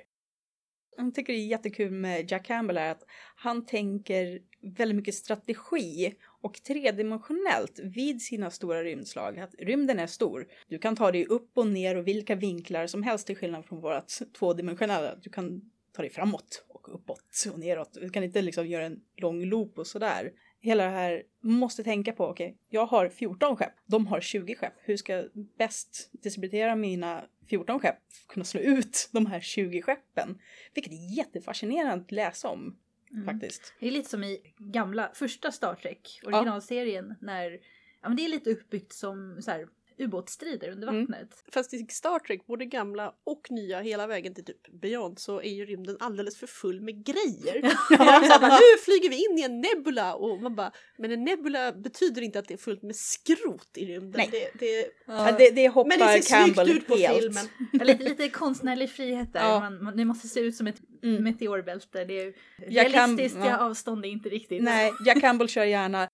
Jag tycker det är jättekul med Jack Campbell är att han tänker väldigt mycket strategi och tredimensionellt vid sina stora rymdslag. Att rymden är stor. Du kan ta dig upp och ner och vilka vinklar som helst till skillnad från vårat tvådimensionella. Du kan ta dig framåt och uppåt och neråt. Du kan inte liksom göra en lång loop och sådär. Hela det här måste tänka på, okej, jag har 14 skepp, de har 20 skepp. Hur ska jag bäst distributera mina 14 skepp för att kunna slå ut de här 20 skeppen? Vilket är jättefascinerande att läsa om Mm. faktiskt. Det är lite som i gamla, första Star Trek, originalserien, när ja, men det är lite uppbyggt som så här, ubåtsstrider under Mm. vattnet. Fast i Star Trek, både gamla och nya, hela vägen till typ Beyond, så är ju rymden alldeles för full med grejer. [laughs] Ja, bara, nu flyger vi in i en nebula och man bara, men en nebula betyder inte att det är fullt med skrot i rymden. Nej. Det, det, Ja, det, det hoppar men det ser snyggt Campbell ut på helt. filmen. Ja, [laughs] lite, lite konstnärlig frihet där. Ja. Man, man, det måste se ut som ett Mm. meteorbälte. Det är Jag kan- realistiska ja. avstånd är inte riktigt. Nej, Jack Campbell kör gärna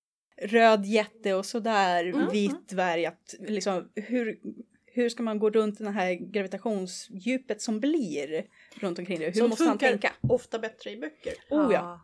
röd jätte och sådär, Mm, vit dvärg. Att, liksom, hur, hur ska man gå runt den här gravitationsdjupet som blir runt omkring det? Hur Som måste han tänka? ofta bättre i böcker. Oh ja.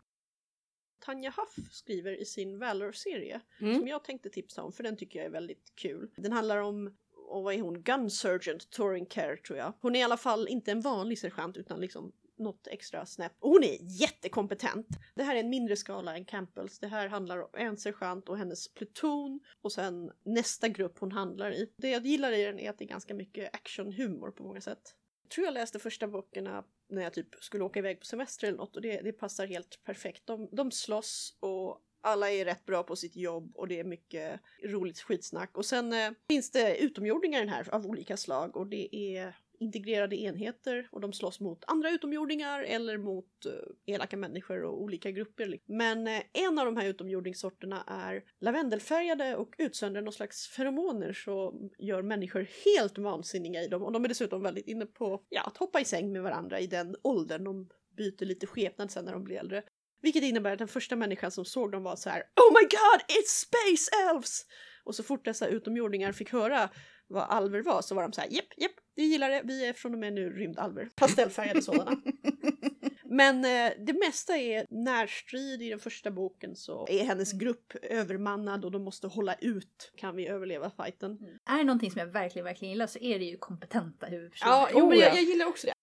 Tanja Huff skriver i sin Valor-serie, Mm. som jag tänkte tipsa om för den tycker jag är väldigt kul. Den handlar om, och vad är hon, Gun Sergeant Torin Kerr tror jag. Hon är i alla fall inte en vanlig sergeant utan liksom något extra snäpp. Och hon är jättekompetent. Det här är en mindre skala än Campbells. Det här handlar om en sergeant och hennes pluton och sen nästa grupp hon handlar i. Det jag gillar i den är att det är ganska mycket actionhumor på många sätt. Jag tror jag läste första böckerna när jag typ skulle åka iväg på semester eller något och det, det passar helt perfekt. De, de slåss och alla är rätt bra på sitt jobb och det är mycket roligt skitsnack. Och sen eh, finns det utomjordingar i den här av olika slag och det är integrerade enheter och de slåss mot andra utomjordingar eller mot eh, elaka människor och olika grupper. Liksom. Men eh, en av de här utomjordingssorterna är lavendelfärgade och utsöndrar någon slags feromoner som gör människor helt vansinniga i dem. Och de är dessutom väldigt inne på ja, att hoppa i säng med varandra i den åldern. De byter lite skepnad sen när de blir äldre. Vilket innebär att den första människan som såg dem var så här Oh my god, it's space elves! Och så fort dessa utomjordingar fick höra vad alver var så var de så här japp, japp, vi gillar det, vi är från och med nu rymdalver. Pastellfärgade sådana. [laughs] Men eh, det mesta är närstrid i den första boken så är hennes grupp övermannad och de måste hålla ut. Kan vi överleva fighten? Är det någonting som jag verkligen, verkligen gillar så är det ju kompetenta huvudpersoner. Ja, jo, men ja. jag, jag gillar också det.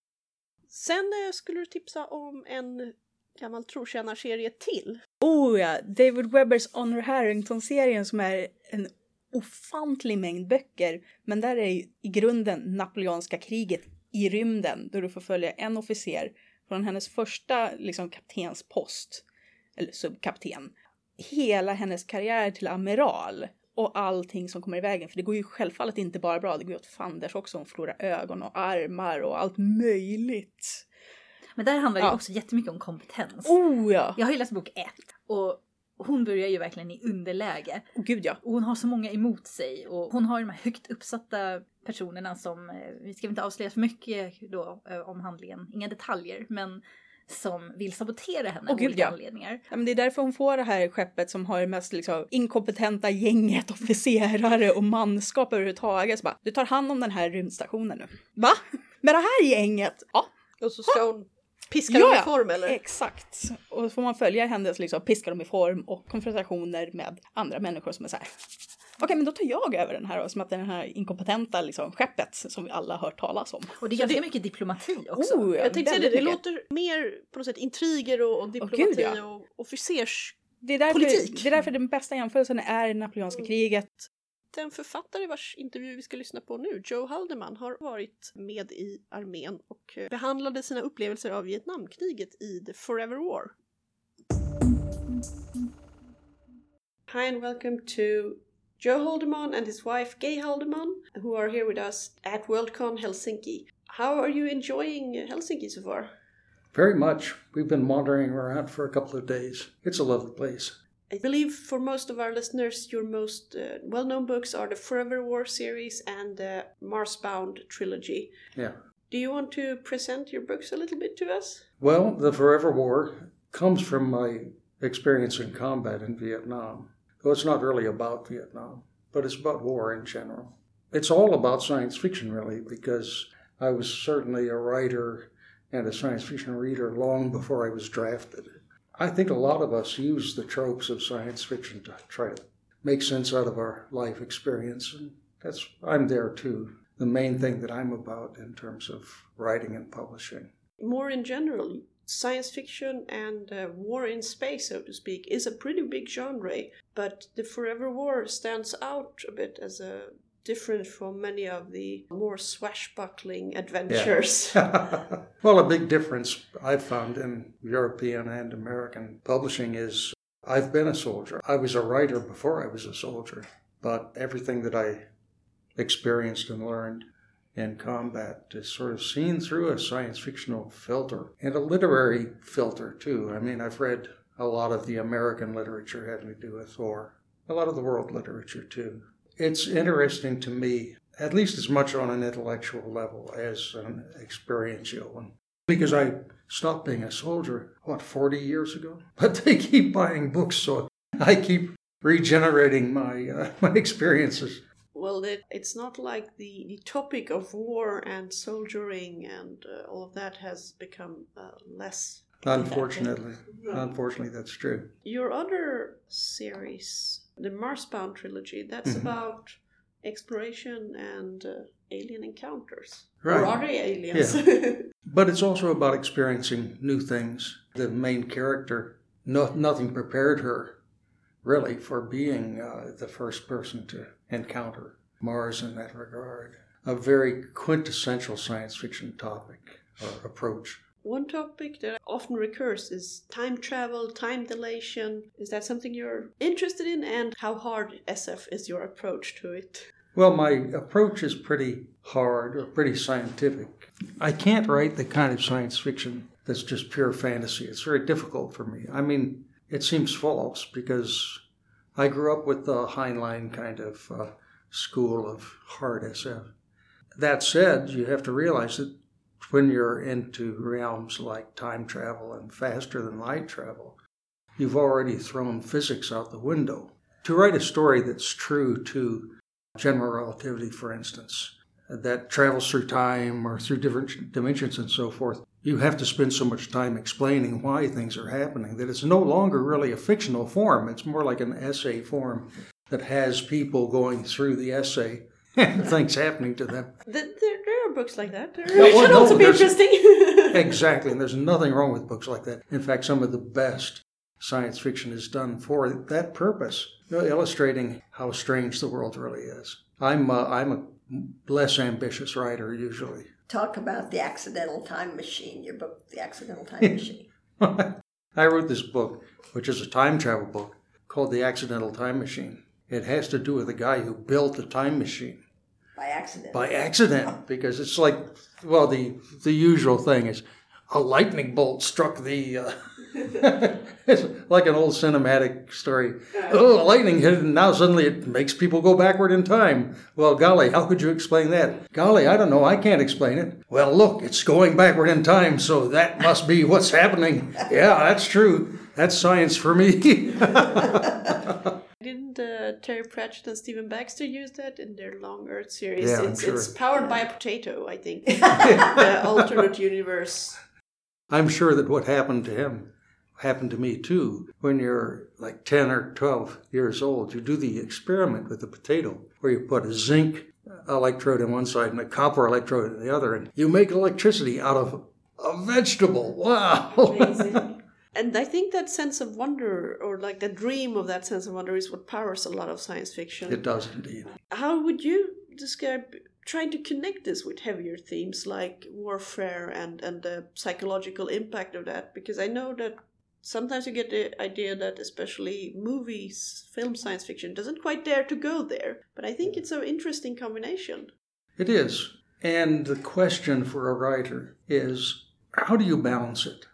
Sen eh, skulle du tipsa om en gammal trotjänarserie till. Oh ja, David Webbers Honor Harrington-serien som är en ofantlig mängd böcker. Men där är i grunden Napoleonska kriget i rymden då du får följa en officer från hennes första liksom, kaptenspost, eller subkapten, hela hennes karriär till amiral och allting som kommer i vägen. För det går ju självfallet inte bara bra, det går ju åt fanders också. Hon förlorar ögon och armar och allt möjligt. Men där handlar det Ja. också jättemycket om kompetens. Oh ja! Jag har ju läst bok ett och hon börjar ju verkligen i underläge. Oh, gud ja. Och hon har så många emot sig och hon har de här högt uppsatta personerna som, eh, vi ska inte avslöja för mycket då eh, om handlingen, inga detaljer, men som vill sabotera henne Åh, av olika ja. anledningar. Ja, men det är därför hon får det här skeppet som har det mest liksom, inkompetenta gänget officerare och manskap överhuvudtaget. Så bara, du tar hand om den här rymdstationen nu. Va? Med det här gänget? Ja, Och så ska hon piska Ja, dem i form eller? exakt. Och så får man följa hennes liksom, piska dem i form och konfrontationer med andra människor som är så här. Okej, men då tar jag över den här då, som att det är den här inkompetenta liksom, skeppet som vi alla har hört talas om. Och det är ganska mycket diplomati också. Oh, ja, Jag tänkte säga det, det låter mer på något sätt intriger och, och diplomati gud, ja. och officers... Det är, därför, politik. det är därför den bästa jämförelsen är det napoleonska kriget. Den författare vars intervju vi ska lyssna på nu, Joe Haldeman, har varit med i armén och eh, behandlade sina upplevelser av Vietnamkriget i The Forever War. Hi and welcome to Joe Haldeman and his wife Gay Haldeman, who are here with us at Worldcon Helsinki. How are you enjoying Helsinki so far? Very much. We've been wandering around for a couple of days. It's a lovely place. I believe for most of our listeners, your most uh, well known books are the Forever War series and the Marsbound trilogy. Yeah. Do you want to present your books a little bit to us? Well, the Forever War comes from my experience in combat in Vietnam. Though it's not really about Vietnam, but it's about war in general. It's all about science fiction, really, because I was certainly a writer and a science fiction reader long before I was drafted. I think a lot of us use the tropes of science fiction to try to make sense out of our life experience, and that's I'm there too. The main thing that I'm about in terms of writing and publishing. More in general, science fiction and uh, war in space, so to speak, is a pretty big genre, but the Forever War stands out a bit as a different from many of the more swashbuckling adventures. [laughs] [laughs] well, a big difference I've found in European and American publishing is I've been a soldier. I was a writer before I was a soldier, but everything that I experienced and learned in combat is sort of seen through a science fictional filter and a literary filter too. I mean, I've read a lot of the American literature having to do with war, a lot of the world literature too. It's interesting to me, at least as much on an intellectual level as an experiential one, because I stopped being a soldier, what, 40 years ago? [laughs] But they keep buying books, so I keep regenerating my, uh, [laughs] my experiences. Well, it, it's not like the, the topic of war and soldiering and uh, all of that has become uh, less. Unfortunately, unfortunately, that's true. Your other series, the Marsbound trilogy, that's Mhm. about exploration and uh, alien encounters. Right. Or are they aliens? [laughs] But it's also about experiencing new things. The main character, no, nothing prepared her really for being uh, the first person to encounter Mars in that regard. A very quintessential science fiction topic or approach. One topic that often recurs is time travel, time dilation. Is that something you're interested in? And how hard SF is your approach to it? Well, my approach is pretty hard or pretty scientific. I can't write the kind of science fiction that's just pure fantasy. It's very difficult for me. I mean, it seems false because I grew up with the Heinlein kind of uh, school of hard SF. That said, you have to realize that when you're into realms like time travel and faster than light travel, you've already thrown physics out the window. To write a story that's true to general relativity, for instance, that travels through time or through different dimensions and so forth, you have to spend so much time explaining why things are happening that it's no longer really a fictional form. It's more like an essay form that has people going through the essay [laughs] and things happening to them. Th- There, there are books like that. There Yeah, well, should no, also be interesting. [laughs] Exactly, and there's nothing wrong with books like that. In fact, some of the best science fiction is done for that purpose, you know, illustrating how strange the world really is. I'm uh, I'm a less ambitious writer usually. Talk about the accidental time machine, your book, The Accidental Time [laughs] Machine. I wrote this book, which is a time travel book called The Accidental Time Machine. It has to do with a guy who built a time machine By accident. by accident because it's like well the the usual thing is a lightning bolt struck the uh, [laughs] it's like an old cinematic story. Oh, lightning hit, and now suddenly it makes people go backward in time. Well, golly, how could you explain that? Golly, I don't know. I can't explain it. Well, look, it's going backward in time, so that must be what's happening. Yeah, that's true. That's science for me. [laughs] Didn't uh, Terry Pratchett and Stephen Baxter use that in their Long Earth series? Yeah, it's, sure. it's powered by a potato, I think. [laughs] the alternate universe. I'm sure that what happened to him happened to me too. When you're like 10 or 12 years old, you do the experiment with the potato where you put a zinc electrode in one side and a copper electrode in the other, and you make electricity out of a vegetable. Wow. Amazing. And I think that sense of wonder, or like the dream of that sense of wonder, is what powers a lot of science fiction. it does indeed. How would you describe trying to connect this with heavier themes like warfare and, and the psychological impact of that? Because I know that sometimes you get the idea that especially movies, film science fiction, doesn't quite dare to go there. But I think it's an interesting combination. It is. And the question for a writer is how do you balance it?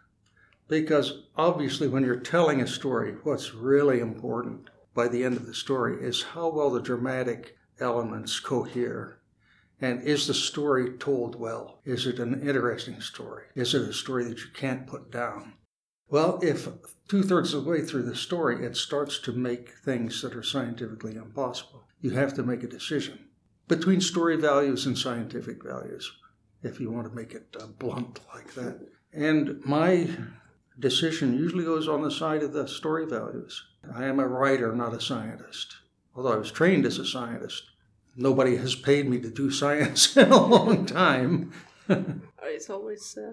Because obviously, when you're telling a story, what's really important by the end of the story is how well the dramatic elements cohere. And is the story told well? Is it an interesting story? Is it a story that you can't put down? Well, if two thirds of the way through the story it starts to make things that are scientifically impossible, you have to make a decision between story values and scientific values, if you want to make it uh, blunt like that. And my decision usually goes on the side of the story values. I am a writer, not a scientist. Although I was trained as a scientist, nobody has paid me to do [laughs] science in a long time. [laughs] It's always uh,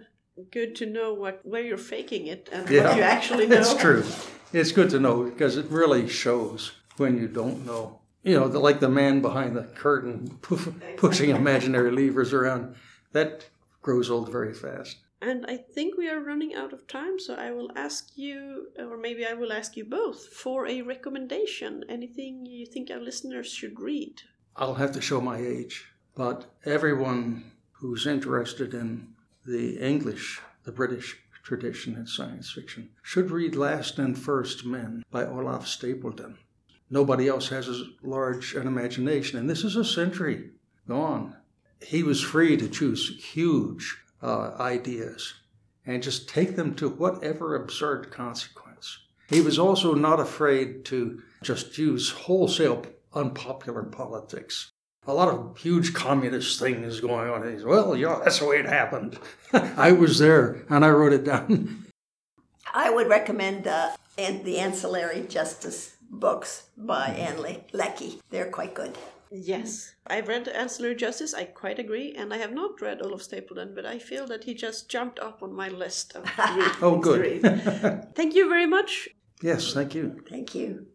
good to know what where you're faking it and Yeah. what you actually know. [laughs] It's true. It's good to know because it really shows when you don't know. You know, the, like the man behind the curtain poof, pushing imaginary levers around. That grows old very fast. And I think we are running out of time, so I will ask you, or maybe I will ask you both, for a recommendation. Anything you think our listeners should read? I'll have to show my age, but everyone who's interested in the English, the British tradition in science fiction, should read Last and First Men by Olaf Stapledon. Nobody else has as large an imagination, and this is a century gone. He was free to choose huge uh, ideas and just take them to whatever absurd consequence. He was also not afraid to just use wholesale unpopular politics. A lot of huge communist things going on. He's, well, yeah, that's the way it happened. [laughs] I was there and I wrote it down. I would recommend uh, the Ancillary Justice books by Anne Le- Leckie. They're quite good. Yes. I've read Ancillary Justice, I quite agree, and I have not read Olaf Stapledon, but I feel that he just jumped up on my list of [laughs] Oh, good. Thank you very much. yes, thank you. Thank you.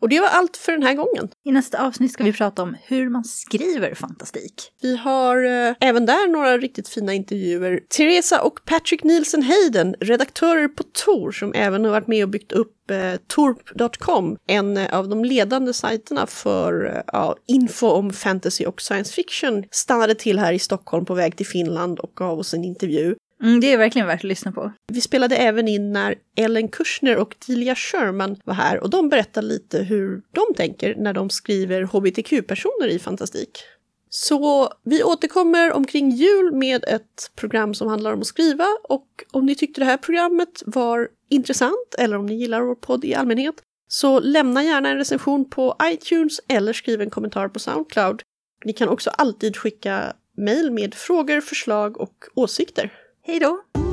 Och det var allt för den här gången. I nästa avsnitt ska vi prata om hur man skriver fantastik. Vi har eh, även där några riktigt fina intervjuer. Teresa och Patrick Nielsen Hayden, redaktörer på Tor, som även har varit med och byggt upp eh, Torp.com, en eh, av de ledande sajterna för eh, ja, info om fantasy och science fiction, stannade till här i Stockholm på väg till Finland och gav oss en intervju. Mm, det är verkligen värt att lyssna på. Vi spelade även in när Ellen Kushner och Delia Sherman var här och de berättade lite hur de tänker när de skriver hbtq-personer i fantastik. Så vi återkommer omkring jul med ett program som handlar om att skriva och om ni tyckte det här programmet var intressant eller om ni gillar vår podd i allmänhet så lämna gärna en recension på iTunes eller skriv en kommentar på Soundcloud. Ni kan också alltid skicka mejl med frågor, förslag och åsikter. Hej då!